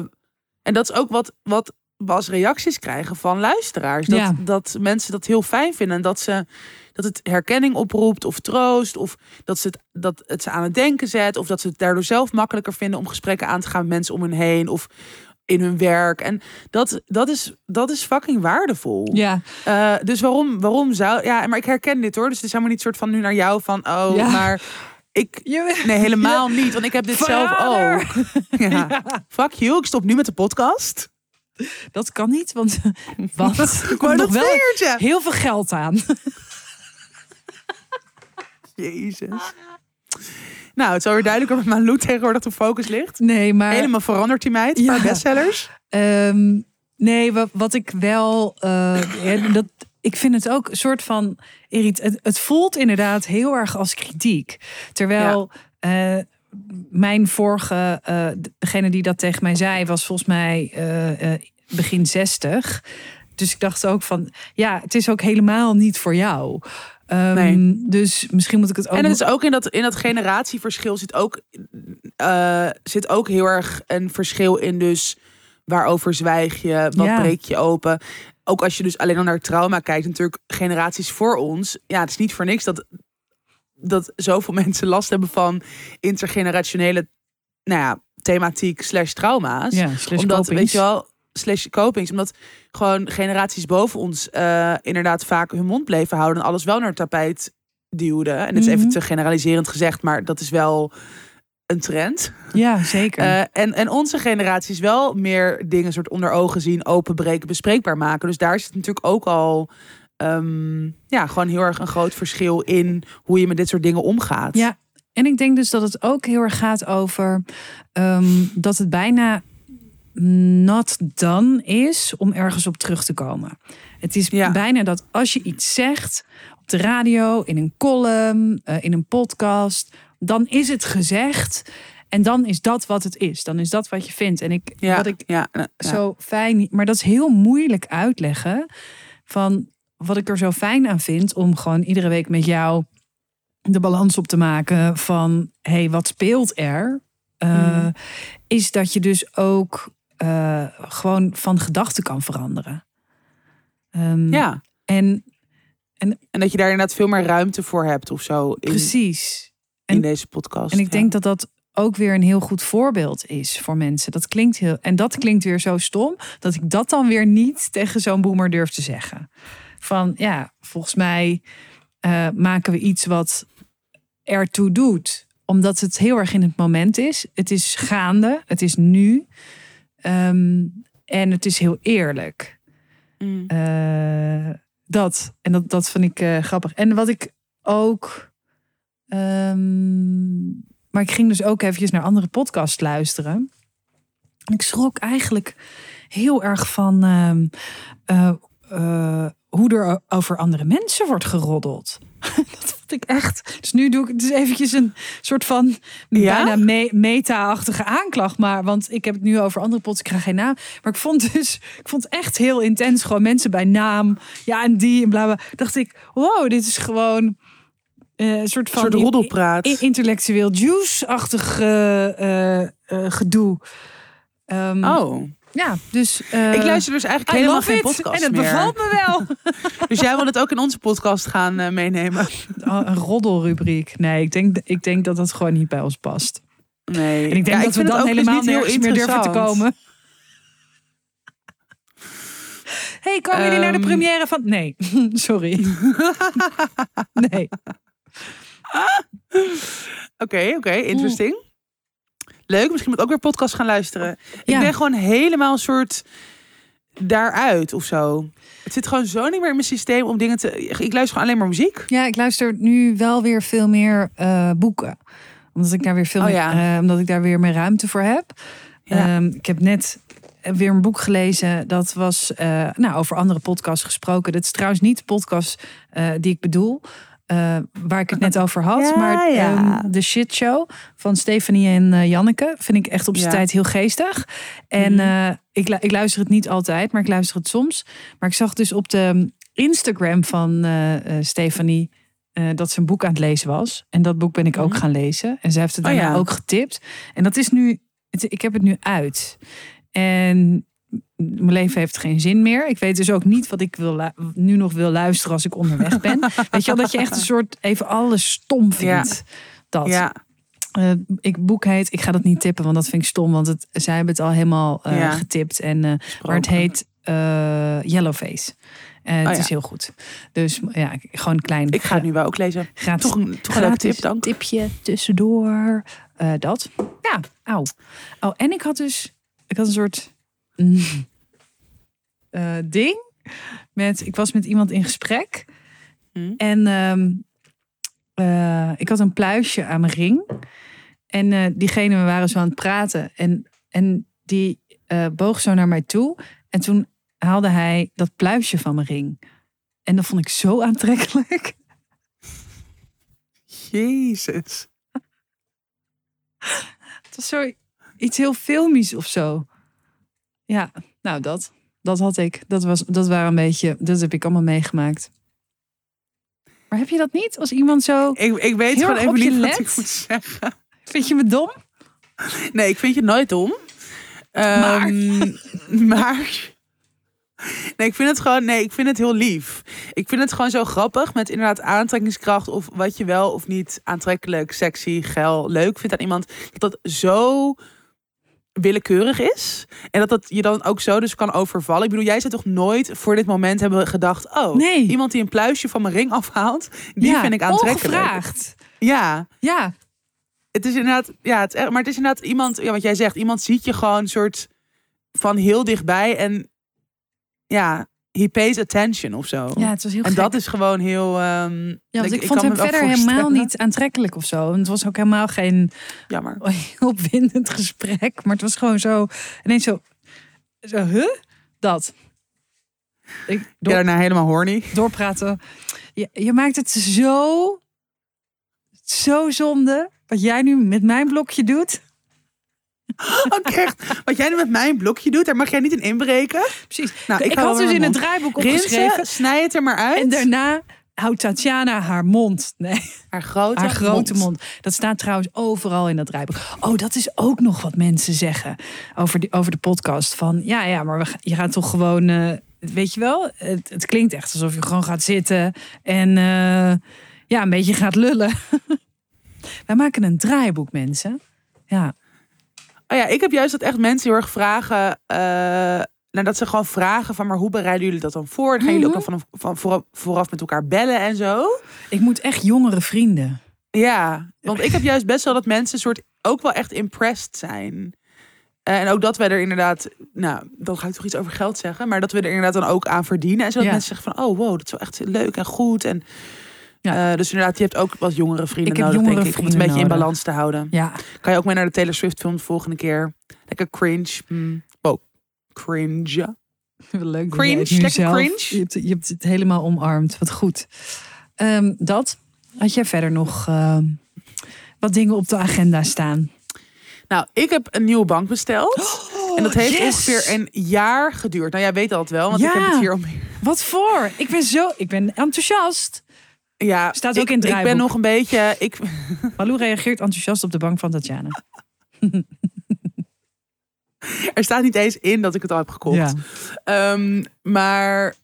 en dat is ook wat, wat we als reacties krijgen van luisteraars. Dat, Ja. dat mensen dat heel fijn vinden. En dat, ze, dat het herkenning oproept of troost. Of dat, ze het, dat het ze aan het denken zet. Of dat ze het daardoor zelf makkelijker vinden om gesprekken aan te gaan met mensen om hen heen. Of in hun werk. En dat, dat, is, dat is fucking waardevol. Ja. Eh, dus waarom, waarom zou... Ja, maar ik herken dit hoor. Dus het is helemaal niet soort van nu naar jou van... Oh, Ja. maar ik... Nee, helemaal niet. Want ik heb dit zelf ook. [LAUGHS] [LAUGHS] Ja. Fuck you, ik stop nu met de podcast. Dat kan niet, want [LAUGHS] wat? Er komt nog wel heel veel geld aan. [LAUGHS] Jezus. Nou, het is alweer duidelijker wat Malou tegenwoordig de focus ligt. Nee, maar Helemaal verandert die meid. Ja. Bestsellers. ehm, nee, wat, wat ik wel, eh, ja, dat, ik vind het ook een soort van. Het, het voelt inderdaad heel erg als kritiek, terwijl. eh, mijn vorige, eh, degene die dat tegen mij zei, was volgens mij eh, eh, begin 60. Dus ik dacht ook van, ja, het is ook helemaal niet voor jou. Ehm, Nee. Dus misschien moet ik het ook. En het is ook in dat, in dat generatieverschil zit ook, zit ook heel erg een verschil in dus waarover zwijg je, wat Ja. breek je open. Ook als je dus alleen al naar trauma kijkt, natuurlijk generaties voor ons. Ja, het is niet voor niks dat, dat zoveel [LAUGHS] mensen last hebben van intergenerationele nou ja, thematiek slash trauma's. ja, slash omdat, copings. weet je wel, slash copings. Omdat gewoon generaties boven ons eh, inderdaad vaak hun mond bleven houden. En alles wel naar het tapijt duwden. En dit is even Mhm. te generaliserend gezegd, maar dat is wel een trend. Ja, zeker. Eh, en, en onze generatie is wel meer dingen soort onder ogen zien, openbreken, bespreekbaar maken. Dus daar zit natuurlijk ook al ehm, ja, gewoon heel erg een groot verschil in hoe je met dit soort dingen omgaat. Ja, en ik denk dus dat het ook heel erg gaat over ehm, dat het bijna not done is om ergens op terug te komen. Het is Ja. bijna dat als je iets zegt op de radio, in een column, eh, in een podcast, dan is het gezegd. En dan is dat wat het is. Dan is dat wat je vindt. En ik, Ja, wat ik ja, ja. zo fijn. Maar dat is heel moeilijk uitleggen. Van wat ik er zo fijn aan vind. Om gewoon iedere week met jou de balans op te maken. Van hé, hey, wat speelt er? Uh, Mm. Is dat je dus ook uh, gewoon van gedachten kan veranderen. Um, ja. En, en, en dat je daar inderdaad veel meer ruimte voor hebt of zo. In, precies. In deze podcast. En ik ja. denk dat dat ook weer een heel goed voorbeeld is voor mensen. Dat klinkt heel. En dat klinkt weer zo stom dat ik dat dan weer niet tegen zo'n boemer durf te zeggen. Van ja, volgens mij eh, maken we iets wat ertoe doet, omdat het heel erg in het moment is. Het is gaande, het is nu. Ehm, en het is heel eerlijk. Mm. Eh, dat. En dat, dat vind ik eh, grappig. En wat ik ook. ehm, maar ik ging dus ook eventjes naar andere podcasts luisteren. En ik schrok eigenlijk heel erg van ehm, eh, eh, hoe er over andere mensen wordt geroddeld. [LAUGHS] dat vond ik echt. Dus nu doe ik het is eventjes een soort van Ja? bijna me- meta-achtige aanklacht. Maar want ik heb het nu over andere podcasts, ik ga geen naam. Maar ik vond dus, ik vond het echt heel intens. Gewoon mensen bij naam. Ja, en die en bla bla. Dacht ik, wow, dit is gewoon eh, een soort Een van soort roddelpraat. in- intellectueel juice-achtig eh, eh, gedoe. Ehm, oh. Ja, dus... eh, ik luister dus eigenlijk I helemaal geen it. podcast En het meer. bevalt me wel. [LAUGHS] Dus jij wil het ook in onze podcast gaan eh, meenemen? [LAUGHS] Oh, een roddelrubriek. Nee, ik denk, ik denk dat dat gewoon niet bij ons past. Nee. En ik denk Ja, dat we dan dus helemaal niet heel nergens meer durven te komen. [LAUGHS] hey, komen jullie naar de Ehm. première van... Nee, sorry. nee. Oké, oké, interesting. Leuk, misschien moet ik ook weer podcast gaan luisteren. Ja. Ik ben gewoon helemaal een soort daaruit of zo. Het zit gewoon zo niet meer in mijn systeem om dingen te. Ik luister gewoon alleen maar muziek. Ja, ik luister nu wel weer veel meer eh, boeken. Omdat ik daar weer veel Oh, meer, ja. eh, omdat ik daar weer meer ruimte voor heb. Ja. Ehm, ik heb net weer een boek gelezen. Dat was eh, nou, over andere podcasts gesproken. Dat is trouwens niet de podcast die ik bedoel. Eh, waar ik het net over had. Ja, maar ja. ehm, de shit show van Stefanie en eh, Janneke vind ik echt op zijn Ja. tijd heel geestig. En Mhm. eh, ik, ik luister het niet altijd, maar ik luister het soms. Maar ik zag dus op de Instagram van Stefanie dat ze een boek aan het lezen was. En dat boek ben ik ook Mhm. gaan lezen. En ze heeft het Oh, daarna ook getipt. En dat is nu, het- ik heb het nu uit. En mijn leven heeft geen zin meer. Ik weet dus ook niet wat ik wil nu nog wil luisteren als ik onderweg ben. [LAUGHS] weet je wel, dat je echt een soort even alles stom vindt. Dat. Ja, Eh, ik boek heet, ik ga dat niet tippen, want dat vind ik stom. Want het, zij hebben het al helemaal eh, Ja. getipt. En, eh, maar het heet Yellowface. En het Oh ja. is heel goed. Dus ja, gewoon klein. ik ga het nu wel ook lezen. gratis, Toch een, toch een tip, dank. tipje tussendoor. Dat. Ja, auw. Oh, en ik had dus, ik had een soort [LAUGHS] eh, ding met, ik was met iemand in gesprek. Hm. En ehm, eh, ik had een pluisje aan mijn ring. En eh, diegene, we waren zo aan het praten. En, en die boog zo naar mij toe. En toen haalde hij dat pluisje van mijn ring. En dat vond ik zo [LAUGHS] aantrekkelijk. Jezus. Het was zo iets heel filmisch of zo. Ja, nou dat. Dat had ik. Dat, was, dat waren een beetje. Dat heb ik allemaal meegemaakt. Maar heb je dat niet? Als iemand zo. Ik, ik weet Heel gewoon even niet wat ik moet zeggen. Vind je me dom? Nee, ik vind je nooit dom. Maar? Ehm, [LAUGHS] maar. Nee, ik vind het gewoon. Nee, ik vind het heel lief. Ik vind het gewoon zo grappig met inderdaad aantrekkingskracht. Of wat je wel of niet aantrekkelijk, sexy, geil, leuk vindt aan iemand. Dat dat zo willekeurig is. En dat dat je dan ook zo dus kan overvallen. Ik bedoel, jij zou toch nooit voor dit moment hebben gedacht... oh, Nee. iemand die een pluisje van mijn ring afhaalt... die Ja, vind ik aantrekkelijk. Ongevraagd. Ja, Ja, het is inderdaad, ja, het is maar het is inderdaad iemand, ja, wat jij zegt, iemand ziet je gewoon een soort van heel dichtbij en ja, he pays attention of zo. ja, het was heel en gek. dat is gewoon heel. ehm, ja, ik, ik vond hem verder helemaal niet aantrekkelijk of zo. En het was ook helemaal geen jammer. [LAUGHS] opwindend gesprek. Maar het was gewoon zo. Ineens zo. Zo, huh? Dat. Ik, Ja, door, daarna helemaal horny. doorpraten. Je, je maakt het zo. Zo zonde. Wat jij nu met mijn blokje doet. [LAUGHS] Ook echt, wat jij nu met mijn blokje doet, daar mag jij niet in inbreken. Precies. Nou, ik, had dus in het draaiboek opgeschreven. snij het er maar uit. En daarna houdt Tatjana haar mond. Nee, haar grote, haar grote mond. Dat staat trouwens overal in dat draaiboek. Oh, dat is ook nog wat mensen zeggen over, die, over de podcast. Van ja, ja, maar we, je gaat toch gewoon. eh, weet je wel, het, het klinkt echt alsof je gewoon gaat zitten en eh, ja, een beetje gaat lullen. [LAUGHS] Wij maken een draaiboek, mensen. Ja, Oh ja, ik heb juist dat echt mensen heel erg vragen. eh, nou, dat ze gewoon vragen van, maar hoe bereiden jullie dat dan voor? Dan gaan jullie ook Mhm. nog vanaf, van vooraf, met elkaar bellen en zo. ik moet echt jongere vrienden. Ja, want ik heb juist best wel dat mensen soort ook wel echt impressed zijn. Eh, En ook dat wij er inderdaad, nou, dan ga ik toch iets over geld zeggen, maar dat we er inderdaad dan ook aan verdienen. En zodat Ja. mensen zeggen van, oh wow, dat is wel echt leuk en goed. En Ja. eh, dus inderdaad, je hebt ook wat jongere vrienden Ik nodig, jongere denk ik, om het een beetje in balans te houden. Ja, Kan je ook mee naar de Taylor Swift film de volgende keer? Lekker cringe. Oh, cringe. [LAUGHS] leuk. Cringe, lekker cringe. Je hebt, je hebt het helemaal omarmd. Wat goed. Ehm, dat. Had jij verder nog ehm, wat dingen op de agenda staan? Nou, ik heb een nieuwe bank besteld. en dat heeft Oh, yes! ongeveer een jaar geduurd. Nou, jij weet dat wel, want ik heb het hier om. Wat voor? Ik ben zo, ik ben enthousiast. Ja, Staat ook ik, in het Ik ben nog een beetje. Ik, [LAUGHS] Malou reageert enthousiast op de bank van Tatjana. [LAUGHS] er staat niet eens in dat ik het al heb gekocht. Ehm, maar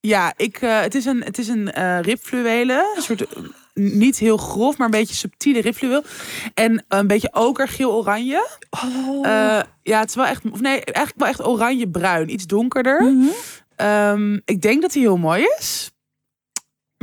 ja, ik, eh, het is een, het is een eh ribfluwelen. Een soort eh, niet heel grof, maar een beetje subtiele ribfluweel. En een beetje okergeel-oranje. Oh. Eh, ja, het is wel echt, of nee, eigenlijk wel echt oranje-bruin. Iets donkerder. Mhm. Ehm, ik denk dat hij heel mooi is.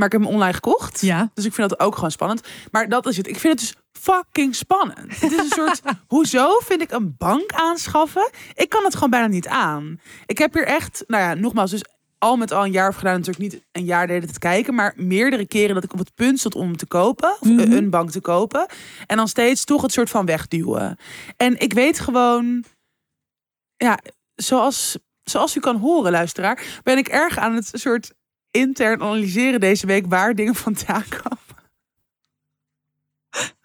Maar ik heb hem online gekocht. Ja. Dus ik vind dat ook gewoon spannend. Maar dat is het. Ik vind het dus fucking spannend. Het is een soort. [LAUGHS] hoezo vind ik een bank aanschaffen? Ik kan het gewoon bijna niet aan. Ik heb hier echt, nou ja, nogmaals, dus al met al een jaar of gedaan. Natuurlijk niet een jaar deden te kijken, maar meerdere keren dat ik op het punt stond om te kopen. Of Mhm. een bank te kopen. En dan steeds toch het soort van wegduwen. En ik weet gewoon, ja, zoals, zoals u kan horen, luisteraar, ben ik erg aan het soort intern analyseren deze week waar dingen vandaan komen.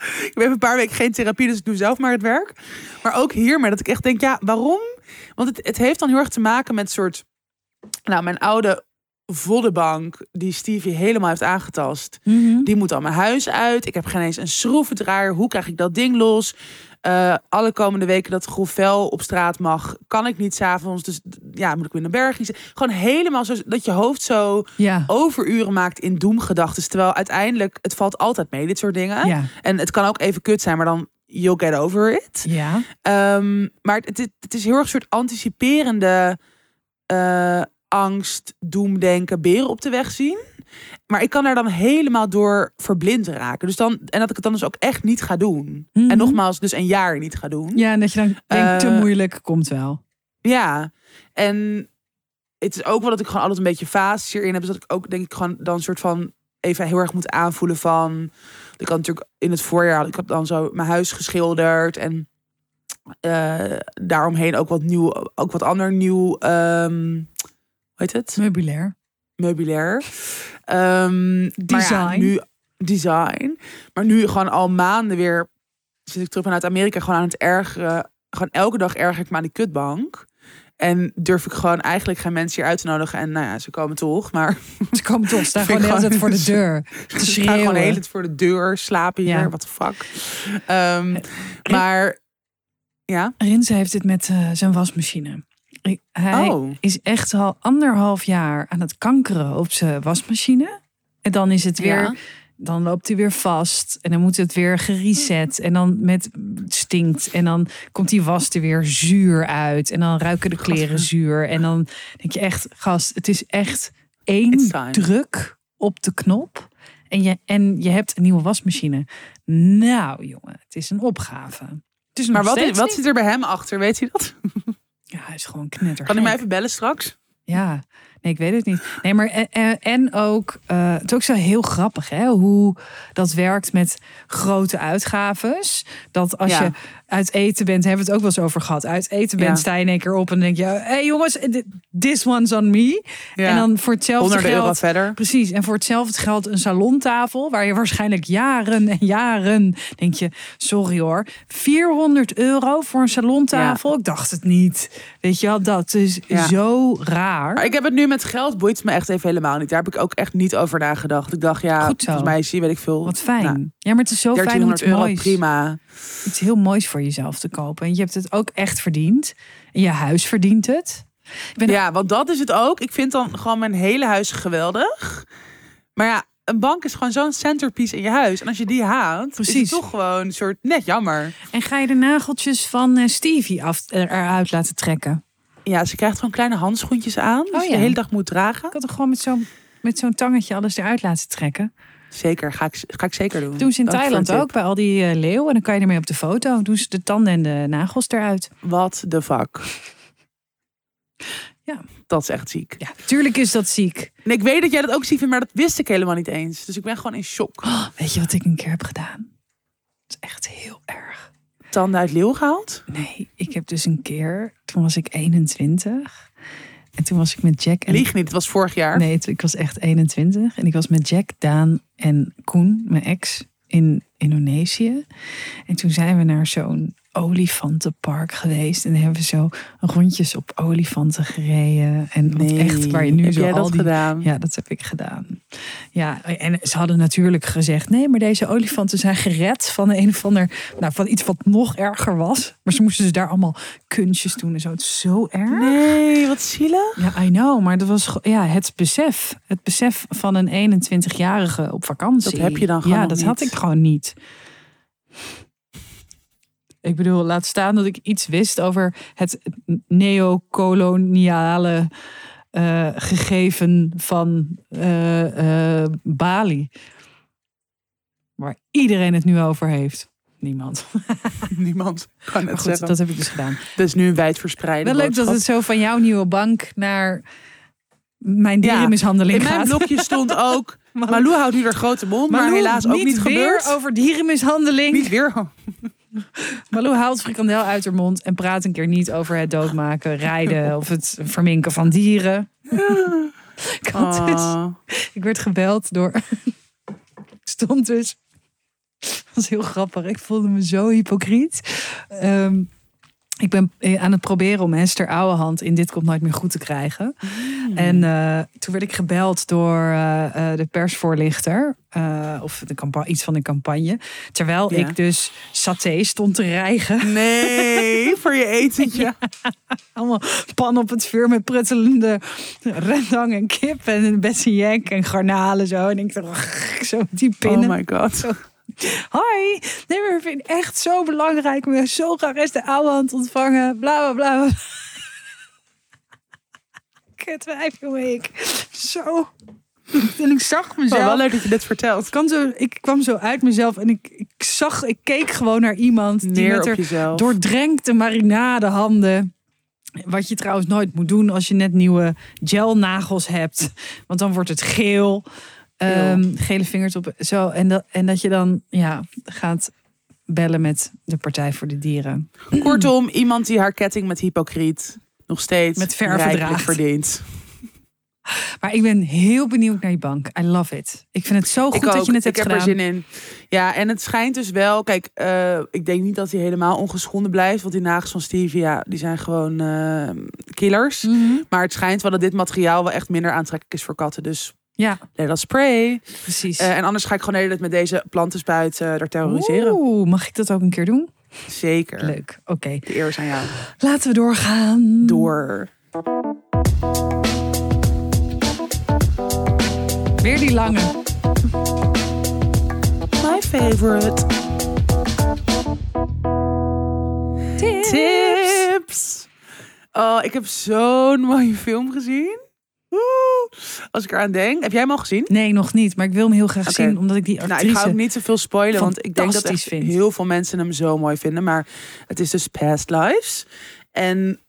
Ik heb een paar weken geen therapie, dus ik doe zelf maar het werk. Maar ook hiermee dat ik echt denk, ja, waarom? Want het, het heeft dan heel erg te maken met soort... Nou, mijn oude voddenbank, die Stevie helemaal heeft aangetast. Mhm. Die moet al mijn huis uit. Ik heb geen eens een schroevendraaier. Hoe krijg ik dat ding los? Eh, alle komende weken dat Grovel op straat mag, kan ik niet s'avonds. Dus ja, moet ik weer naar Bergen. Gewoon helemaal zo dat je hoofd zo Ja. overuren maakt in doemgedachten. Terwijl uiteindelijk, het valt altijd mee, dit soort dingen. Ja. En het kan ook even kut zijn, maar dan you'll get over it. Ja. Ehm, maar het, het, het is heel erg een soort anticiperende eh, angst, doemdenken, beren op de weg zien. Maar ik kan daar dan helemaal door verblind raken. Dus dan, en dat ik het dan dus ook echt niet ga doen. Mhm. En nogmaals, dus een jaar niet ga doen. Ja, en dat je dan denkt, te Eh, moeilijk, komt wel. Ja, en het is ook wel dat ik gewoon altijd een beetje fases hierin heb. Dus dat ik ook denk ik gewoon dan een soort van even heel erg moet aanvoelen van. Ik had natuurlijk in het voorjaar, ik heb dan zo mijn huis geschilderd en eh, daaromheen ook wat nieuw, ook wat ander nieuw, ehm heet het? Meubilair. Meubilair. Ehm, ja, Design. nu design. Maar nu gewoon al maanden weer zit ik terug vanuit Amerika gewoon aan het ergeren. Gewoon elke dag erger ik me aan die kutbank. En durf ik gewoon eigenlijk geen mensen hier uit te nodigen. En nou ja, ze komen toch. Maar Ze komen toch, [LAUGHS] staan gewoon de hele tijd voor de deur. [LAUGHS] Te ze gewoon de hele tijd voor de deur slapen hier. Ja. What the fuck. Ehm, maar ja. Rinse heeft dit met eh, zijn wasmachine. Hij Oh. is echt al anderhalf jaar aan het kankeren op zijn wasmachine. En dan is het weer, Ja. dan loopt hij weer vast. En dan moet het weer gereset. En dan met stinkt. En dan komt die was er weer zuur uit. En dan ruiken de kleren zuur. En dan denk je echt, gast, het is echt één druk op de knop. En je, en je hebt een nieuwe wasmachine. Nou, jongen, het is een opgave. Het is Maar wat, wat zit er bij hem achter? Weet hij dat? [LAUGHS] Ja, hij is gewoon knetter. Kan hij mij even bellen straks? Ja, Nee, ik weet het niet. Nee, maar en, en- en ook, eh, het is ook zo heel grappig hè, hoe dat werkt met grote uitgaves. Dat als Ja. je uit eten bent, hebben we het ook wel eens over gehad. Uit eten bent, Ja. sta je in één keer op en denk je, hé hey jongens, this one's on me. Ja. En dan voor hetzelfde geld. euro verder. Precies, en voor hetzelfde geld een salontafel, waar je waarschijnlijk jaren en jaren denk je, sorry hoor, 400 euro voor een salontafel? Ik dacht het niet. Weet je wel, dat is zo raar. Maar ik heb het nu met geld, boeit me echt even helemaal niet. Daar heb ik ook echt niet over nagedacht. Ik dacht, ja, Goed zo. volgens mij zie weet ik veel. Wat fijn. Nou, ja, maar het is zo fijn om 1300 iets euro, moois, prima. Iets heel moois voor jezelf te kopen. En je hebt het ook echt verdiend. En je huis verdient het. Ja, want dat is het ook. Ik vind dan gewoon mijn hele huis geweldig. Maar ja, een bank is gewoon zo'n centerpiece in je huis. En als je die haalt, is het toch gewoon een soort net jammer. En ga je de nageltjes van eh, Stevie af, eruit laten trekken? Ja, ze krijgt gewoon kleine handschoentjes aan. Die Oh ze ja. de hele dag moet dragen. Ik had er gewoon met zo'n met zo'n tangetje alles eruit laten trekken. Zeker, ga ik, ga ik zeker doen. Doen ze in Dank Thailand de ook, bij al die eh, leeuwen. En dan kan je ermee op de foto. Doen ze de tanden en de nagels eruit. What the fuck. Ja. Dat is echt ziek. Ja, tuurlijk is dat ziek. En ik weet dat jij dat ook ziek vindt, maar dat wist ik helemaal niet eens. Dus ik ben gewoon in shock. Oh, weet je wat ik een keer heb gedaan? Dat is echt heel erg. Tanden uit leeuw gehaald? Nee, ik heb dus een keer, toen was ik 21. En toen was ik met Jack en Lieg niet, het was vorig jaar. Nee, ik was echt 21. En ik was met Jack, Daan en Koen, mijn ex, in Indonesië. En toen zijn we naar zo'n olifantenpark geweest. En hebben we zo rondjes op olifanten gereden. En Nee, echt waar je nu heb zo jij al dat die... gedaan? Ja, dat heb ik gedaan. Ja, en ze hadden natuurlijk gezegd: nee, maar deze olifanten zijn gered van een of ander, nou, van iets wat nog erger was. Maar ze moesten dus daar allemaal kunstjes doen en zo. Het is zo erg. Nee, wat zielig. Ja, I know, maar dat was ja, het besef. Het besef van een 21-jarige op vakantie. Dat heb je dan gewoon Ja, dat had ik gewoon niet. Ik bedoel, laat staan dat ik iets wist over het neocoloniale eh, gegeven van eh, eh, Bali. Waar iedereen het nu over heeft. Niemand. [LAUGHS] Niemand kan het goed, zeggen. dat heb ik dus gedaan. Dat is nu een wijdverspreide Wel leuk dat het zo van jouw nieuwe bank naar mijn Ja, dierenmishandeling In mijn gaat. blokje stond [LAUGHS] ook... Malou houdt nu haar grote mond, maar helaas ook niet, weer gebeurd. over dierenmishandeling. Niet weer. [LAUGHS] Malou haalt frikandel uit haar mond en praat een keer niet over het doodmaken, rijden [LAUGHS] of het verminken van dieren. [LAUGHS] Ik, had dus- Oh. ik werd gebeld door. ik stond dus. Dat was heel grappig. Ik voelde me zo hypocriet. Ehm, ik ben eh, aan het proberen om Hester Ouwehand in Dit Komt Nooit Meer Goed te krijgen. En eh, toen werd ik gebeld door eh, de persvoorlichter. of de iets van de campagne. Terwijl Ja. ik dus saté stond te rijgen. Nee, [LAUGHS] voor je etentje. Allemaal pan op het vuur met pruttelende rendang en kip. En bessenjek en garnalen zo. En ik dacht, zo die pinnen. Oh my god. Hoi, nee, maar ik vind het echt zo belangrijk. om je zo graag eens de oude hand ontvangen. Bla, bla, bla. Wijf, jongen, ik. Zo. En ik zag Oh, mezelf. wel leuk dat je dit vertelt. Ik, kan zo, ik kwam zo uit mezelf en ik, ik zag, ik keek gewoon naar iemand die met jezelf. doordrenkte marinade handen. Wat je trouwens nooit moet doen als je net nieuwe gelnagels hebt. Want dan wordt het geel. Ehm, gele vingers op. Zo, en, dat, en dat je dan ja, gaat bellen met de Partij voor de Dieren. [CLEARS THROAT] Kortom, iemand die haar ketting met hypocriet nog steeds Met draagt. verdient. Maar ik ben heel benieuwd naar je bank. I love it. Ik vind het zo goed ik dat je het ik hebt heb gedaan. er zin in. Ja, en het schijnt dus wel. Kijk, eh, ik denk niet dat hij helemaal ongeschonden blijft. Want die nagels van Stevie, ja, die zijn gewoon eh, killers. Mhm. Maar het schijnt wel dat dit materiaal wel echt minder aantrekkelijk is voor katten. Dus Ja, let us spray. precies. Eh, en anders ga ik gewoon de hele tijd met deze plantenspuit eh daar terroriseren. Oeh, mag ik dat ook een keer doen? Zeker. Leuk. Oké, De eer is aan jou. laten we doorgaan. Door. Weer die lange. My favorite. Tips. Oh, ik heb zo'n mooie film gezien. Als ik eraan denk. Heb jij hem al gezien? Nee, nog niet. Maar ik wil hem heel graag zien, omdat ik die actrice... Nou, ik ga ook niet te veel spoilen, want ik denk dat echt vind. heel veel mensen hem zo mooi vinden. Maar het is dus Past Lives. En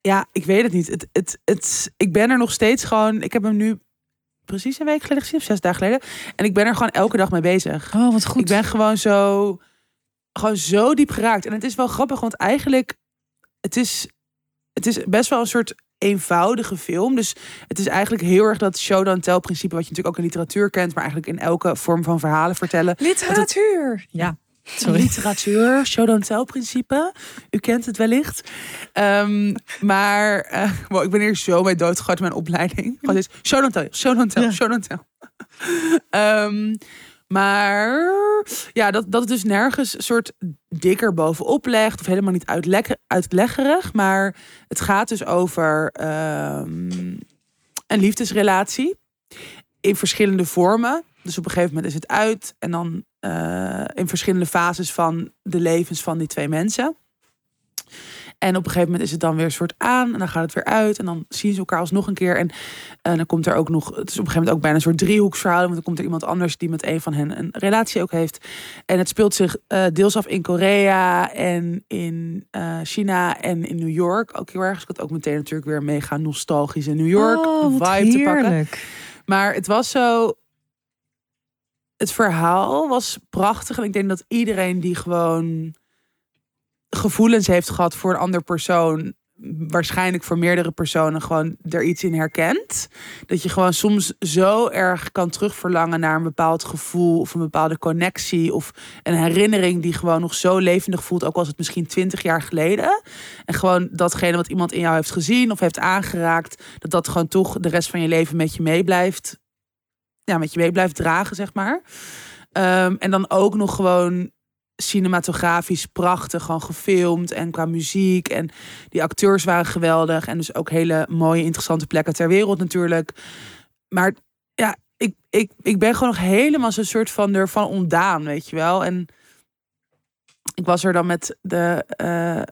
ja, ik weet het niet. Het, het, het, ik ben er nog steeds gewoon. Ik heb hem nu precies een week geleden gezien, of zes dagen geleden. En ik ben er gewoon elke dag mee bezig. Oh, wat goed. Ik ben gewoon zo, gewoon zo diep geraakt. En het is wel grappig, want eigenlijk, het is, het is best wel een soort eenvoudige film. Dus het is eigenlijk heel erg dat show don't tell principe, wat je natuurlijk ook in literatuur kent, maar eigenlijk in elke vorm van verhalen vertellen. Literatuur. Ja. Sorry. Literatuur, [LAUGHS] show don't tell principe. U kent het wellicht. Ehm, maar eh, wow, ik ben hier zo mee doodgegooid in mijn opleiding. Gewoon is show don't tell, show don't tell, Ja. show don't tell. Ehm, maar ja, dat, dat het dus nergens een soort dikker bovenop legt. Of helemaal niet uitleg, uitleggerig. Maar het gaat dus over ehm, een liefdesrelatie. In verschillende vormen. Dus op een gegeven moment is het uit. En dan eh, in verschillende fases van de levens van die twee mensen. En op een gegeven moment is het dan weer een soort aan. En dan gaat het weer uit. En dan zien ze elkaar alsnog een keer. En, en dan komt er ook nog... Het is op een gegeven moment ook bijna een soort driehoeksverhaal. Want dan komt er iemand anders die met een van hen een relatie ook heeft. En het speelt zich eh, deels af in Korea en in eh, China en in New York. Ook heel erg. Dus ik had ook meteen natuurlijk weer mega nostalgische New York oh, vibe te pakken. Maar het was zo. Het verhaal was prachtig. En ik denk dat iedereen die gewoon gevoelens heeft gehad voor een ander persoon. Waarschijnlijk voor meerdere personen gewoon er iets in herkent. Dat je gewoon soms zo erg kan terugverlangen naar een bepaald gevoel of een bepaalde connectie of een herinnering die gewoon nog zo levendig voelt, ook al was het misschien twintig jaar geleden. En gewoon datgene wat iemand in jou heeft gezien of heeft aangeraakt, dat dat gewoon toch de rest van je leven met je mee blijft ja, met je mee blijft dragen, zeg maar. Ehm, en dan ook nog gewoon cinematografisch prachtig, gewoon gefilmd en qua muziek. En die acteurs waren geweldig. En dus ook hele mooie, interessante plekken ter wereld natuurlijk. Maar ja, ik, ik, ik ben gewoon nog helemaal zo'n soort van ervan ontdaan, weet je wel. En ik was er dan met de, eh,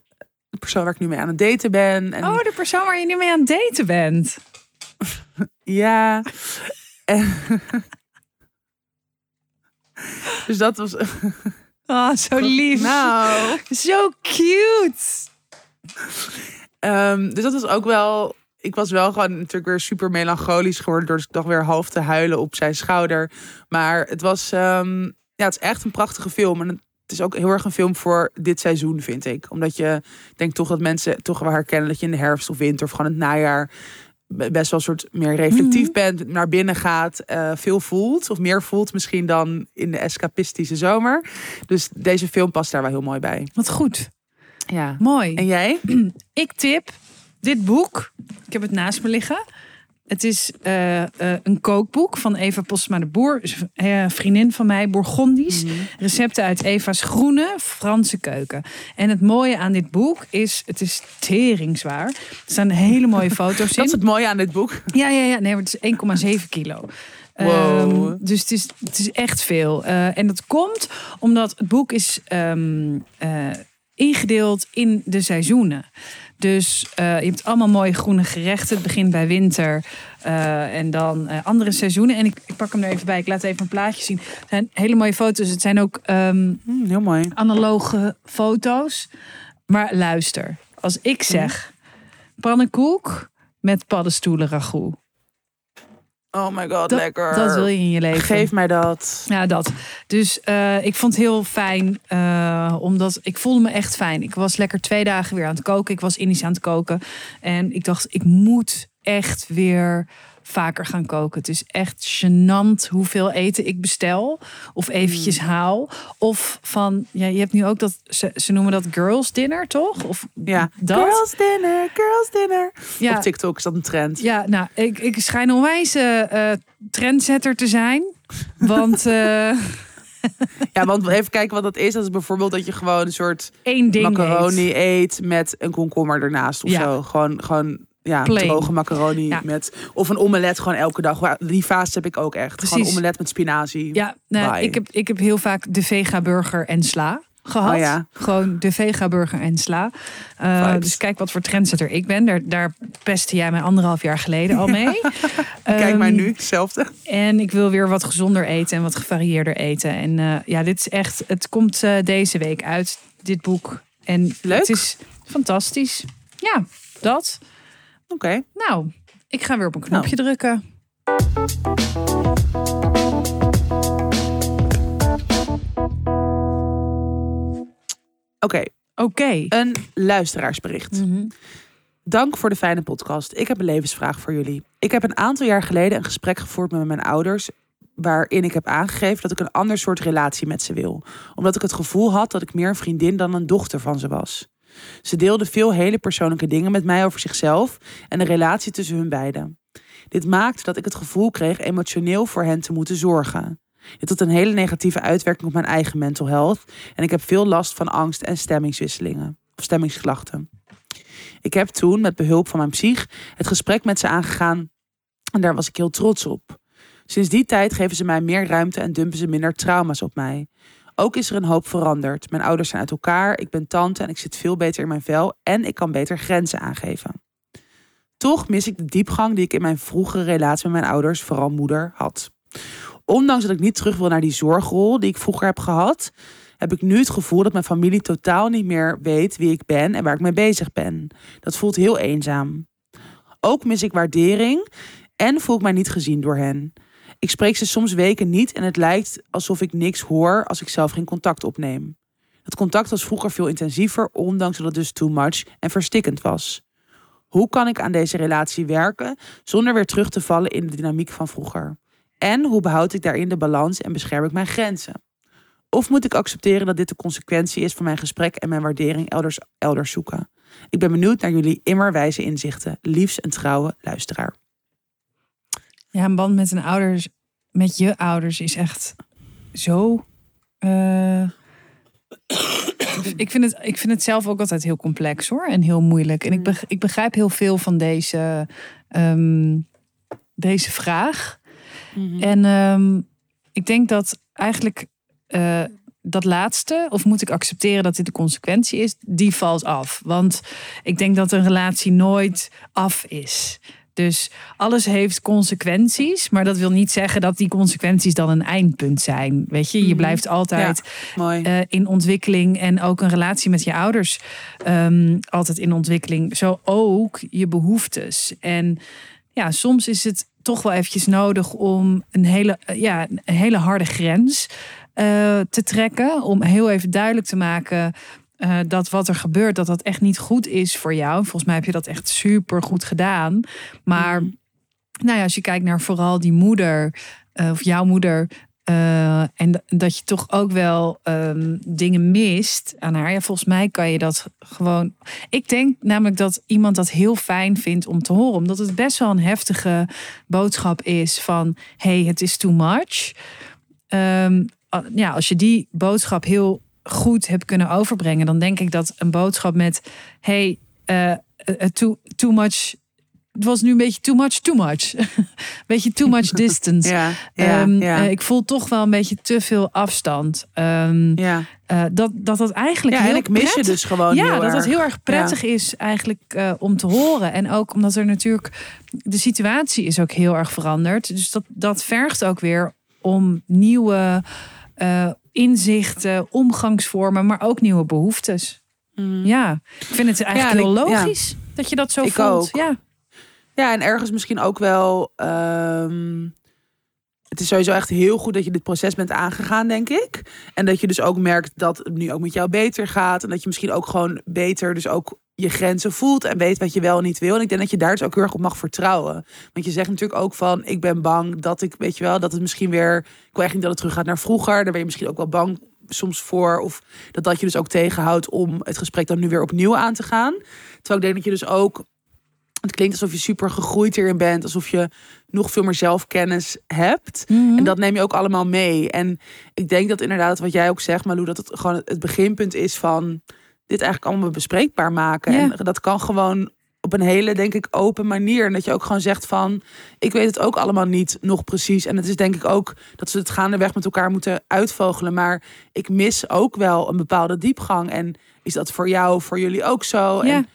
de persoon waar ik nu mee aan het daten ben. En Oh, de persoon waar je nu mee aan het daten bent. [LAUGHS] Ja. En- [LAUGHS] dus dat was. [LAUGHS] Oh, zo lief. Nou. [LAUGHS] Zo cute. ehm, dus dat was ook wel. Ik was wel gewoon natuurlijk weer super melancholisch geworden. Door dus ik dacht weer half te huilen op zijn schouder. Maar het was. ehm, ja, het is echt een prachtige film. En het is ook heel erg een film voor dit seizoen, vind ik. Omdat je denkt toch dat mensen toch wel herkennen dat je in de herfst of winter of gewoon het najaar best wel een soort meer reflectief bent, naar binnen gaat, eh, veel voelt of meer voelt misschien dan in de escapistische zomer. Dus deze film past daar wel heel mooi bij. Wat goed. Ja. Mooi. En jij? [CLEARS THROAT] Ik tip dit boek. Ik heb het naast me liggen. Het is eh, eh, een kookboek van Eva Postma de Boer. Eh, vriendin van mij, Bourgondisch. Recepten uit Eva's groene Franse keuken. En het mooie aan dit boek is, het is teringzwaar. Er staan hele mooie [LAUGHS] foto's Dat is in. het mooie aan dit boek. Ja, ja, ja. Nee, maar het is 1,7 kilo. Wow. Ehm, dus het is, het is echt veel. En dat komt omdat het boek is ehm, eh, ingedeeld in de seizoenen. Dus eh, je hebt allemaal mooie groene gerechten. Het begint bij winter eh, en dan eh, andere seizoenen. En ik, ik pak hem er even bij. Ik laat even een plaatje zien. Het zijn hele mooie foto's. Het zijn ook ehm, Hm, heel mooi. analoge foto's. Maar luister, als ik zeg pannenkoek met paddenstoelen ragout. Oh my god, Dat, lekker. dat wil je in je leven. Geef mij dat. Ja, dat. Dus eh, ik vond het heel fijn, eh, omdat ik voelde me echt fijn. Ik was lekker twee dagen weer aan het koken. Ik was Indisch aan het koken. En ik dacht, ik moet echt weer vaker gaan koken. Het is echt gênant hoeveel eten ik bestel. Of eventjes haal. Of van, ja, je hebt nu ook dat, ze, ze noemen dat girls dinner, toch? Of Ja. dat? Girls dinner, girls dinner. Ja. Op TikTok is dat een trend. Ja, nou, ik, ik schijn een onwijze eh trendsetter te zijn. Want eh [LAUGHS] Ja, want even kijken wat dat is. Dat is bijvoorbeeld dat je gewoon een soort één ding macaroni eet. eet met een komkommer ernaast of Ja. zo. Gewoon, gewoon ja, Plain. droge macaroni Ja. met of een omelet gewoon elke dag. Die fase heb ik ook echt. Gewoon omelet met spinazie. Ja, nou, ik, heb, ik heb heel vaak de vega burger en sla gehad. Oh ja. Gewoon de vega burger en sla. Eh, dus kijk wat voor trendsetter ik ben. Daar, daar pestte jij mij anderhalf jaar geleden al mee. [LAUGHS] Kijk maar Ehm, nu, hetzelfde. En ik wil weer wat gezonder eten en wat gevarieerder eten. En eh, ja, dit is echt. Het komt eh, deze week uit, dit boek. En Leuk. het is fantastisch. Ja, dat. Oké. Nou, ik ga weer op een knopje Nou. drukken. Oké, Oké. een luisteraarsbericht. Mhm. Dank voor de fijne podcast. Ik heb een levensvraag voor jullie. Ik heb een aantal jaar geleden een gesprek gevoerd met mijn ouders. Waarin ik heb aangegeven dat ik een ander soort relatie met ze wil. Omdat ik het gevoel had dat ik meer een vriendin dan een dochter van ze was. Ze deelden veel hele persoonlijke dingen met mij over zichzelf en de relatie tussen hun beiden. Dit maakte dat ik het gevoel kreeg emotioneel voor hen te moeten zorgen. Dit had een hele negatieve uitwerking op mijn eigen mental health. En ik heb veel last van angst en stemmingswisselingen. Of stemmingsklachten. Ik heb toen met behulp van mijn psych het gesprek met ze aangegaan. En daar was ik heel trots op. Sinds die tijd geven ze mij meer ruimte en dumpen ze minder trauma's op mij. Ook is er een hoop veranderd. Mijn ouders zijn uit elkaar, ik ben tante en ik zit veel beter in mijn vel en ik kan beter grenzen aangeven. Toch mis ik de diepgang die ik in mijn vroegere relatie met mijn ouders, vooral moeder, had. Ondanks dat ik niet terug wil naar die zorgrol die ik vroeger heb gehad, heb ik nu het gevoel dat mijn familie totaal niet meer weet wie ik ben en waar ik mee bezig ben. Dat voelt heel eenzaam. Ook mis ik waardering en voel ik mij niet gezien door hen. Ik spreek ze soms weken niet en het lijkt alsof ik niks hoor als ik zelf geen contact opneem. Het contact was vroeger veel intensiever, ondanks dat het dus too much en verstikkend was. Hoe kan ik aan deze relatie werken zonder weer terug te vallen in de dynamiek van vroeger? En hoe behoud ik daarin de balans en bescherm ik mijn grenzen? Of moet ik accepteren dat dit de consequentie is van mijn gesprek en mijn waardering elders, elders zoeken? Ik ben benieuwd naar jullie immer wijze inzichten. Liefs een trouwe luisteraar. Ja, een band met een ouders, met je ouders is echt zo. eh, ik, vind het, ik vind het zelf ook altijd heel complex hoor. En heel moeilijk. En ik, beg- ik begrijp heel veel van deze, ehm, deze vraag. En ehm, ik denk dat eigenlijk eh, dat laatste, of moet ik accepteren dat dit de consequentie is, die valt af. Want ik denk dat een relatie nooit af is. Dus alles heeft consequenties, maar dat wil niet zeggen dat die consequenties dan een eindpunt zijn. Weet je, je Mhm. blijft altijd eh, in ontwikkeling en ook een relatie met je ouders ehm, altijd in ontwikkeling. Zo ook je behoeftes. En ja, soms is het toch wel eventjes nodig om een hele, eh, ja, een hele harde grens eh, te trekken. Om heel even duidelijk te maken eh, dat wat er gebeurt, dat dat echt niet goed is voor jou. Volgens mij heb je dat echt super goed gedaan. Maar Mhm. nou ja, als je kijkt naar vooral die moeder eh, of jouw moeder. eh, en dat je toch ook wel ehm, dingen mist aan haar. Ja, volgens mij kan je dat gewoon. Ik denk namelijk dat iemand dat heel fijn vindt om te horen. Omdat het best wel een heftige boodschap is van... hey, het is too much. Ehm, ja, als je die boodschap heel goed hebt kunnen overbrengen... dan denk ik dat een boodschap met... hey, eh, too, too much... Het was nu een beetje too much, too much. [LAUGHS] beetje too much distance. [LAUGHS] Ja, ja, Ehm, ja. eh, ik voel toch wel een beetje te veel afstand. Ehm, ja. dat, dat dat eigenlijk ja, heel en ik mis je dus gewoon ja, heel dat erg. dat heel erg prettig is eigenlijk om te horen. En ook omdat er natuurlijk... De situatie is ook heel erg veranderd. Dus dat, dat vergt ook weer om nieuwe eh, inzichten, omgangsvormen... maar ook nieuwe behoeftes. Mm. Ja, ik vind het eigenlijk Ja, heel ik- ja. logisch dat je dat zo Ik voelt. ook. Ja. Ja, en ergens misschien ook wel. ehm, het is sowieso echt heel goed dat je dit proces bent aangegaan, denk ik. En dat je dus ook merkt dat het nu ook met jou beter gaat. En dat je misschien ook gewoon beter dus ook je grenzen voelt en weet wat je wel en niet wil. En ik denk dat je daar dus ook heel erg op mag vertrouwen. Want je zegt natuurlijk ook van, ik ben bang dat ik, weet je wel, dat het misschien weer... Ik wil eigenlijk niet dat het terug gaat naar vroeger. Daar ben je misschien ook wel bang soms voor. Of dat dat je dus ook tegenhoudt om het gesprek dan nu weer opnieuw aan te gaan. Terwijl ik denk dat je dus ook het klinkt alsof je super gegroeid hierin bent. Alsof je nog veel meer zelfkennis hebt. Mhm. En dat neem je ook allemaal mee. En ik denk dat inderdaad wat jij ook zegt, Malou, dat het gewoon het beginpunt is van dit eigenlijk allemaal bespreekbaar maken. Ja. En dat kan gewoon op een hele, denk ik, open manier. En dat je ook gewoon zegt van, ik weet het ook allemaal niet nog precies. En het is denk ik ook dat ze het gaandeweg met elkaar moeten uitvogelen. Maar ik mis ook wel een bepaalde diepgang. En is dat voor jou, voor jullie ook zo? Ja. En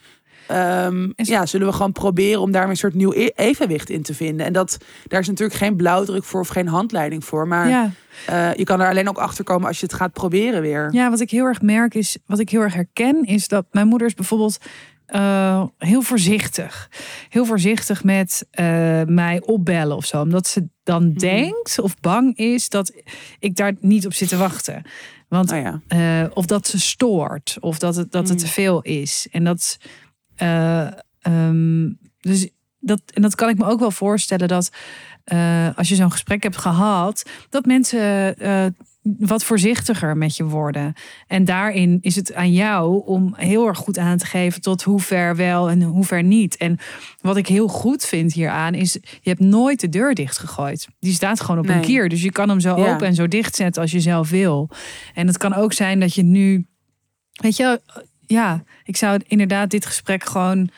Ehm, ja, zullen we gewoon proberen om daar een soort nieuw e- evenwicht in te vinden. En dat, daar is natuurlijk geen blauwdruk voor of geen handleiding voor. Maar ja. eh, je kan er alleen ook achter komen als je het gaat proberen weer. Ja, wat ik heel erg merk is, wat ik heel erg herken, is dat mijn moeder is bijvoorbeeld eh, heel voorzichtig. Heel voorzichtig met eh, mij opbellen of zo. Omdat ze dan Mhm. denkt of bang is dat ik daar niet op zit te wachten. Want Oh ja. of dat ze stoort, of dat het, dat het Mm. te veel is. En dat, eh, ehm, dus dat, en dat kan ik me ook wel voorstellen dat eh, als je zo'n gesprek hebt gehad, dat mensen eh, wat voorzichtiger met je worden. En daarin is het aan jou om heel erg goed aan te geven tot hoe ver wel en hoe ver niet. En wat ik heel goed vind hieraan is, je hebt nooit de deur dichtgegooid. Die staat gewoon op een kier. Dus je kan hem zo Ja. open en zo dicht zetten als je zelf wil. En het kan ook zijn dat je nu, weet je, ja, ik zou inderdaad dit gesprek gewoon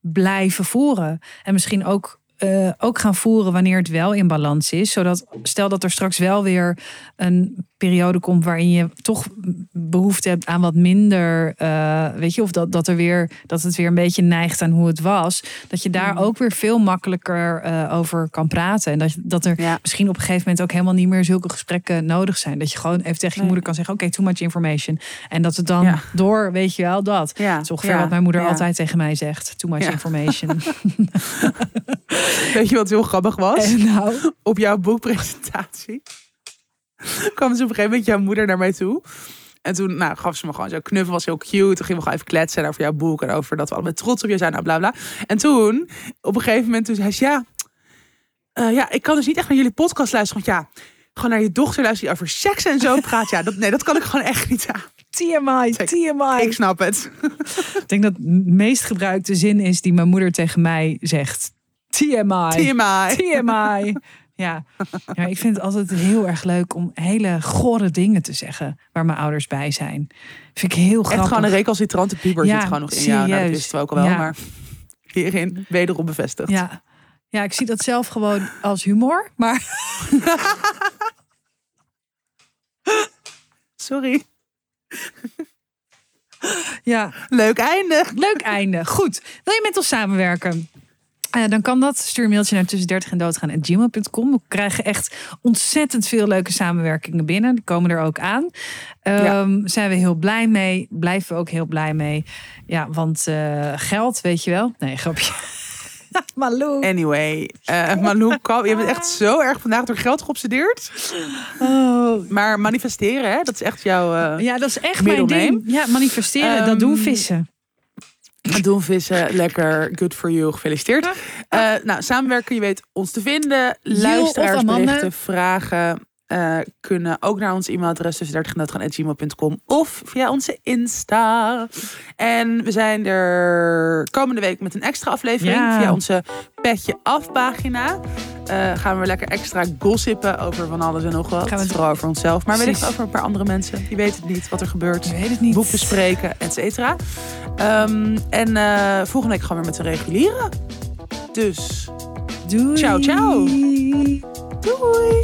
blijven voeren. En misschien ook, eh, ook gaan voeren wanneer het wel in balans is. Zodat, stel dat er straks wel weer een periode komt waarin je toch behoefte hebt aan wat minder, eh, weet je, of dat, dat, er weer, dat het weer een beetje neigt aan hoe het was. Dat je daar Mhm. ook weer veel makkelijker eh, over kan praten. En dat, dat er Ja. misschien op een gegeven moment ook helemaal niet meer zulke gesprekken nodig zijn. Dat je gewoon even tegen je moeder kan zeggen: Oké, too much information. En dat het dan Ja. door, weet je wel, dat. Ja. Dat is ongeveer wat mijn moeder altijd tegen mij zegt: Too much information. [LAUGHS] [LAUGHS] [LAUGHS] Weet je wat heel grappig was? en nou, Op jouw boekpresentatie [LAUGHS] kwam ze op een gegeven moment jouw moeder naar mij toe. En toen nou, gaf ze me gewoon zo knuffel, was heel cute. Toen gingen we gewoon even kletsen over jouw boek en over dat we allemaal trots op je zijn, nou bla bla. En toen, op een gegeven moment, toen zei ze ja, eh, ja, ik kan dus niet echt naar jullie podcast luisteren, want ja, gewoon naar je dochter luisteren die over seks en zo [LAUGHS] praat. Ja, dat, nee, dat kan ik gewoon echt niet aan. TMI, Zeg, TMI. Ik snap het. Ik denk dat de meest gebruikte zin is die mijn moeder tegen mij zegt: TMI. TMI. TMI. [LAUGHS] Ja. ja, ik vind het altijd heel erg leuk om hele gore dingen te zeggen waar mijn ouders bij zijn. Vind ik heel grappig. Echt gewoon een recalcitrante puber Ja, zit gewoon nog in jou. Nou, dat wisten we ook al wel, Ja. maar hierin wederom bevestigd. Ja. ja, ik zie dat zelf gewoon als humor. Maar [LAUGHS] Sorry. ja, Leuk einde. leuk einde. Goed. Wil je met ons samenwerken? Eh, dan kan dat. Stuur een mailtje naar tussen 30 en doodgaan gmail.com. We krijgen echt ontzettend veel leuke samenwerkingen binnen. Die komen er ook aan. Ehm, Zijn we heel blij mee. Blijven we ook heel blij mee. Ja, want eh, geld, weet je wel. Nee, grapje. [LAUGHS] Malou. Anyway, eh Malou, kom, je bent echt zo erg vandaag door geld geobsedeerd. Oh, Maar manifesteren, hè, dat is echt jouw eh ja, dat is echt mijn ding. Ja, manifesteren, dat doen Ehm, vissen. Doen vissen. Lekker, good for you, gefeliciteerd. Eh, nou, samenwerken, je weet ons te vinden. Luisteraarsberichten, vragen eh, kunnen ook naar ons e-mailadres tussen 30 en gmail.com of via onze Insta. En we zijn er komende week met een extra aflevering Ja. via onze Petje Af pagina. Eh, gaan we lekker extra gossipen over van alles en nog wat. Gaan we het- Vooral over onszelf, maar wellicht over een paar andere mensen. Die weten het niet wat er gebeurt Ik weet het niet. boek bespreken, et cetera. Ehm, en eh, volgende week gaan we weer met de reguliere. Dus Doei. Ciao, ciao. Doei!